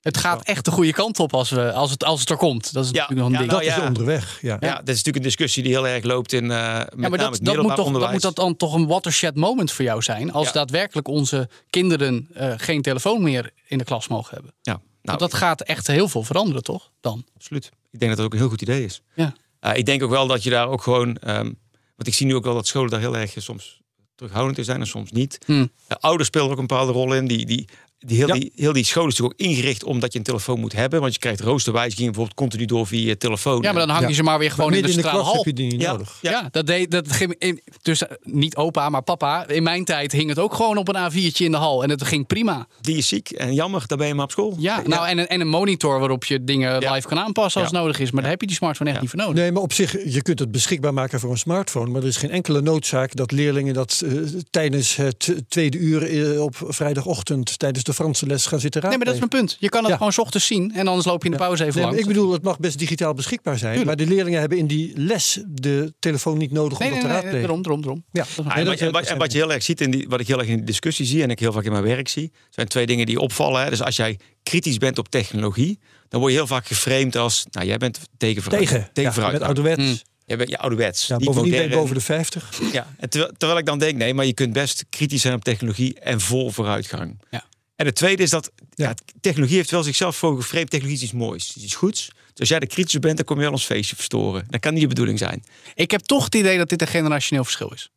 Het gaat echt de goede kant op als, we, als, het, als het er komt. Dat is Ja, natuurlijk nog een ja, ding. Dat Nou is onderweg. Ja. Ja, dat is natuurlijk een discussie die heel erg loopt in uh, met ja, maar name dat, het dat, moet toch, dat onderwijs. moet dat dan toch een watershed moment voor jou zijn. Als Ja. daadwerkelijk onze kinderen eh, geen telefoon meer in de klas mogen hebben. Ja, nou, Want dat gaat echt heel veel veranderen, toch? Dan. absoluut. Ik denk dat dat ook een heel goed idee is. Ja. Uh, ik denk ook wel dat je daar ook gewoon... ehm, want ik zie nu ook wel dat scholen daar heel erg eh, soms terughoudend in zijn en soms niet. Hm. Uh, ouders spelen ook een bepaalde rol in. Die, die, die, heel, Ja. die, heel die school is natuurlijk ook ingericht omdat je een telefoon moet hebben. Want je krijgt roosterwijzigingen bijvoorbeeld continu door via je telefoon. Ja, maar dan hang je Ja. ze maar weer gewoon Maar in de in de hal. heb je die niet Ja. nodig. Ja, dat deed dat ging in, dus eh, niet opa, maar papa. In mijn tijd hing het ook gewoon op een A4'tje in de hal en het ging prima. Die is ziek en jammer, dan ben je maar op school. Ja, nou en een, en een monitor waarop je dingen Ja. live kan aanpassen als nodig is. Maar daar heb je die smartphone echt Ja. niet voor nodig. Nee, maar op zich, je kunt het beschikbaar maken voor een smartphone. Maar er is geen enkele noodzaak dat leerlingen dat eh, tijdens het tweede uur eh, op vrijdagochtend tijdens de Franse les gaan zitten Nee, maar dat is mijn punt. Je kan het Ja. gewoon 's ochtends zien en anders loop je in de pauze even Nee, langs. ik bedoel, het mag best digitaal beschikbaar zijn. Tuurlijk. Maar de leerlingen hebben in die les de telefoon niet nodig nee, om nee, dat te nee, nee, raadplegen. erom, erom, erom. Ja. Dat is Ja, een- en, dat- wat, en, wat, dat en wat je heel erg ziet, in die, wat ik heel erg in de discussie zie en ik heel vaak in mijn werk zie, zijn twee dingen die opvallen. Hè. Dus als jij kritisch bent op technologie, dan word je heel vaak geframed als, nou jij bent tegen vooruit. Tegen, tegen ja, vooruit. met ouderwets. Mm. Bent je ouderwets. Ja, niet bovendien ben ik boven de 50. Ja, en terwijl, terwijl ik dan denk, nee, maar je kunt best kritisch zijn op technologie en vol vooruitgang. Ja. En het tweede is dat ja. Ja. technologie heeft wel zichzelf voor geframed. Technologie is iets moois, is iets goeds. Dus als jij de kritische bent, dan kom je wel ons feestje verstoren. Dat kan niet de bedoeling zijn. Ik heb toch het idee dat dit een generationeel verschil is.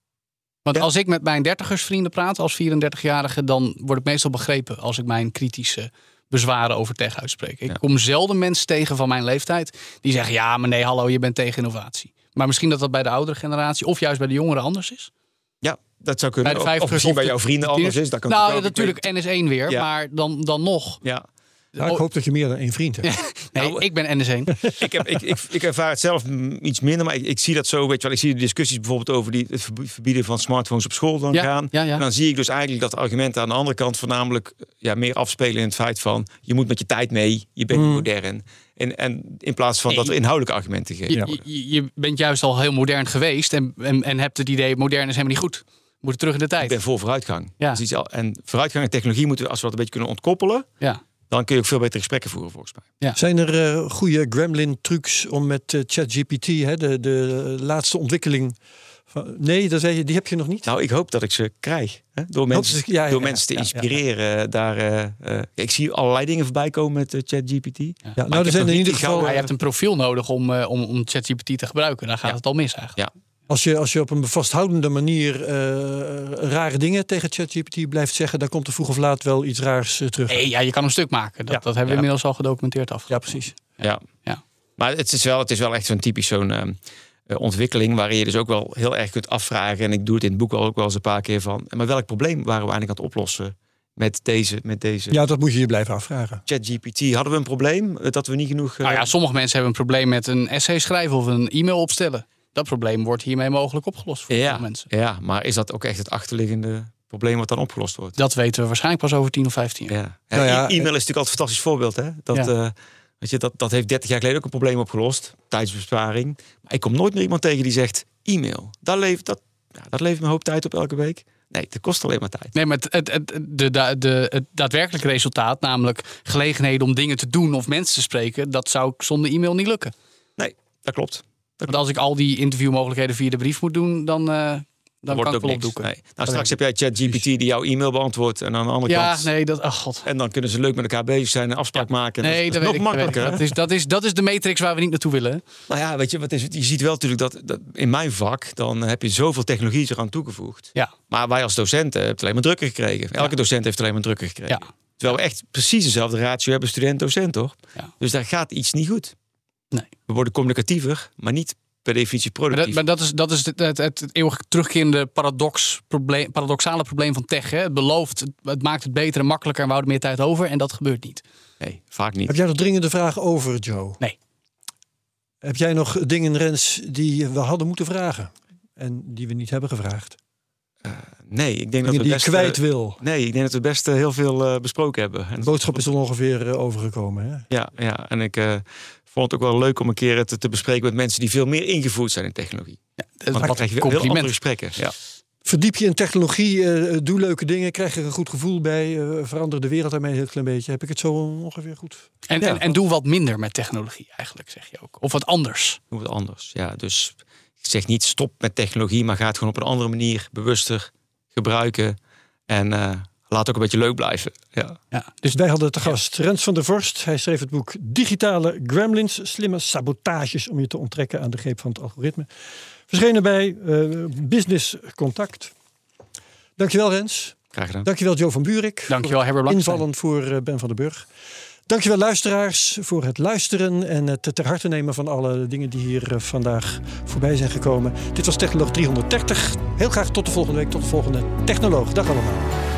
Want Ja. als ik met mijn dertigersvrienden praat als 34-jarige, dan word ik meestal begrepen als ik mijn kritische bezwaren over tech uitspreek. Ik Ja. kom zelden mensen tegen van mijn leeftijd die zeggen: ja, maar nee, hallo, je bent tegen innovatie. Maar misschien dat dat bij de oudere generatie of juist bij de jongeren anders is. Ja, dat zou kunnen. Bij de of misschien bij jouw vrienden anders is. Dat kan nou, ook. Natuurlijk NS1 weer, Ja. maar dan, dan nog. Ja, Ja, ik hoop dat je meer dan één vriend hebt. Nee, Nou, ik ben NS1. ik, heb, ik, ik, ik ervaar het zelf mm, iets minder, maar ik, ik zie dat zo. Weet je wel, ik zie de discussies bijvoorbeeld over die, het verb- verbieden van smartphones op school dan Ja, gaan. ja, ja. En dan zie ik dus eigenlijk dat de argumenten aan de andere kant voornamelijk ja, meer afspelen in het feit van je moet met je tijd mee, je bent niet modern. En, en in plaats van Mm. Nee. dat we inhoudelijke argumenten geven. Je, je, je bent juist al heel modern geweest en, en, en hebt het idee, modern is helemaal niet goed. We moeten terug in de Ik tijd. ben voor vooruitgang. Ja. Dus iets al- en vooruitgang en technologie moeten we, als we dat een beetje kunnen ontkoppelen, Ja. dan kun je ook veel betere gesprekken voeren volgens mij. Zijn er eh, goede Gremlin-trucs om met eh, ChatGPT, hè, de, de laatste ontwikkeling? Van, nee, dat zei je, die heb je nog niet. Nou, ik hoop dat ik ze krijg. Hè? Door, mensen, ze- ja, ja, door ja, mensen te ja, ja. inspireren. Daar, eh, eh, ik zie allerlei dingen voorbij komen met ChatGPT. ja, nou, ik er zijn in ieder die geval. je hebt een profiel nodig om, eh, om, om ChatGPT te gebruiken. Dan gaat Ja. het al mis eigenlijk. Ja. Als je, als je op een vasthoudende manier eh, rare dingen tegen ChatGPT blijft zeggen, dan komt er vroeg of laat wel iets raars eh, terug. Nee, ja, je kan een stuk maken. Dat, Ja. dat hebben we Ja. inmiddels al gedocumenteerd af. Ja, precies. Ja. Ja. Maar het is wel, het is wel echt zo'n typisch zo'n ehm, eh, ontwikkeling waarin je dus ook wel heel erg kunt afvragen. En ik doe het in het boek ook wel eens een paar keer van. Maar welk probleem waren we eigenlijk aan het oplossen met deze, met deze Ja, dat moet je je blijven afvragen. ChatGPT? Hadden we een probleem dat we niet genoeg. Nou ja, sommige mensen hebben een probleem met een essay schrijven of een e-mail opstellen. Dat probleem wordt hiermee mogelijk opgelost voor ja, veel mensen. ja, maar is dat ook echt het achterliggende probleem wat dan opgelost wordt? Dat weten we waarschijnlijk pas over 10 of 15 jaar. Ja. Nou ja, e-mail is natuurlijk altijd een fantastisch voorbeeld. Hè? Dat, Ja. eh, weet je, dat, dat heeft 30 jaar geleden ook een probleem opgelost. Tijdsbesparing. Maar ik kom nooit meer iemand tegen die zegt e-mail. Dat levert, dat, ja, dat levert me een hoop tijd op elke week. Nee, dat kost alleen maar tijd. Nee, maar het, het, het, de, de, de, het daadwerkelijke resultaat, namelijk gelegenheden om dingen te doen of mensen te spreken, dat zou zonder e-mail niet lukken. Nee, dat klopt. Want als ik al die interviewmogelijkheden via de brief moet doen, dan, eh dan kan ik het ook niks. opdoeken. Nee. Nou, straks heb jij ChatGPT die jouw e-mail beantwoordt. En aan de andere Ja, kant... nee, dat. Ach god. En dan kunnen ze leuk met elkaar bezig zijn en een afspraak maken. Nee, dat dat, is weet nog dat makkelijker. Dat is, dat, is, dat is de matrix waar we niet naartoe willen. Nou ja, weet je, wat is het? je ziet wel natuurlijk dat, dat in mijn vak, dan heb je zoveel technologie eraan toegevoegd. Ja. Maar wij als docenten hebben het alleen maar drukker gekregen. Elke docent heeft alleen maar drukker gekregen. Ja. Terwijl we echt precies dezelfde ratio hebben student-docent, toch? Ja. Dus daar gaat iets niet goed. Nee. We worden communicatiever, maar niet per definitie Maar, dat, productief. maar dat is, dat is het, het, het eeuwig terugkerende paradox, probleem, paradoxale probleem van tech. Hè? Het belooft, het, het maakt het beter en makkelijker en we houden meer tijd over. En dat gebeurt niet. Nee, vaak niet. Heb jij nog dringende vragen over, Joe? Nee. Heb jij nog dingen, Rens, die we hadden moeten vragen? En die we niet hebben gevraagd? Nee, ik denk dat we die je best... kwijt eh, wil. nee, ik denk dat we best eh, heel veel eh, besproken hebben. En De boodschap is al ongeveer eh, overgekomen. Hè? Ja, ja, en ik eh, vond het ook wel leuk om een keer het te bespreken met mensen die veel meer ingevoerd zijn in technologie. Dat is Want dan wat krijg je heel andere gesprekken. Ja. Verdiep je in technologie, eh, doe leuke dingen, krijg er een goed gevoel bij, eh, verander de wereld daarmee een heel klein beetje. Heb ik het zo ongeveer goed? En, Ja. en, en doe wat minder met technologie eigenlijk, zeg je ook. Of wat anders. Doe het anders. Ja, dus ik zeg niet stop met technologie, maar ga het gewoon op een andere manier bewuster gebruiken. En eh, laat ook een beetje leuk blijven. Ja. Ja, dus wij hadden te gast Rens van der Vorst. Hij schreef het boek Digitale Gremlins, slimme sabotages om je te onttrekken aan de greep van het algoritme. Verschenen bij eh, Business Contact. Dankjewel Rens. Graag gedaan. Dankjewel Joe van Buurik. Dankjewel, Herbert Blankenstein. Invallen voor eh, Ben van den Burg. Dankjewel luisteraars voor het luisteren en het ter harte nemen van alle dingen die hier eh, vandaag voorbij zijn gekomen. Dit was Technoloog 330. Heel graag tot de volgende week, tot de volgende Technoloog. Dag allemaal.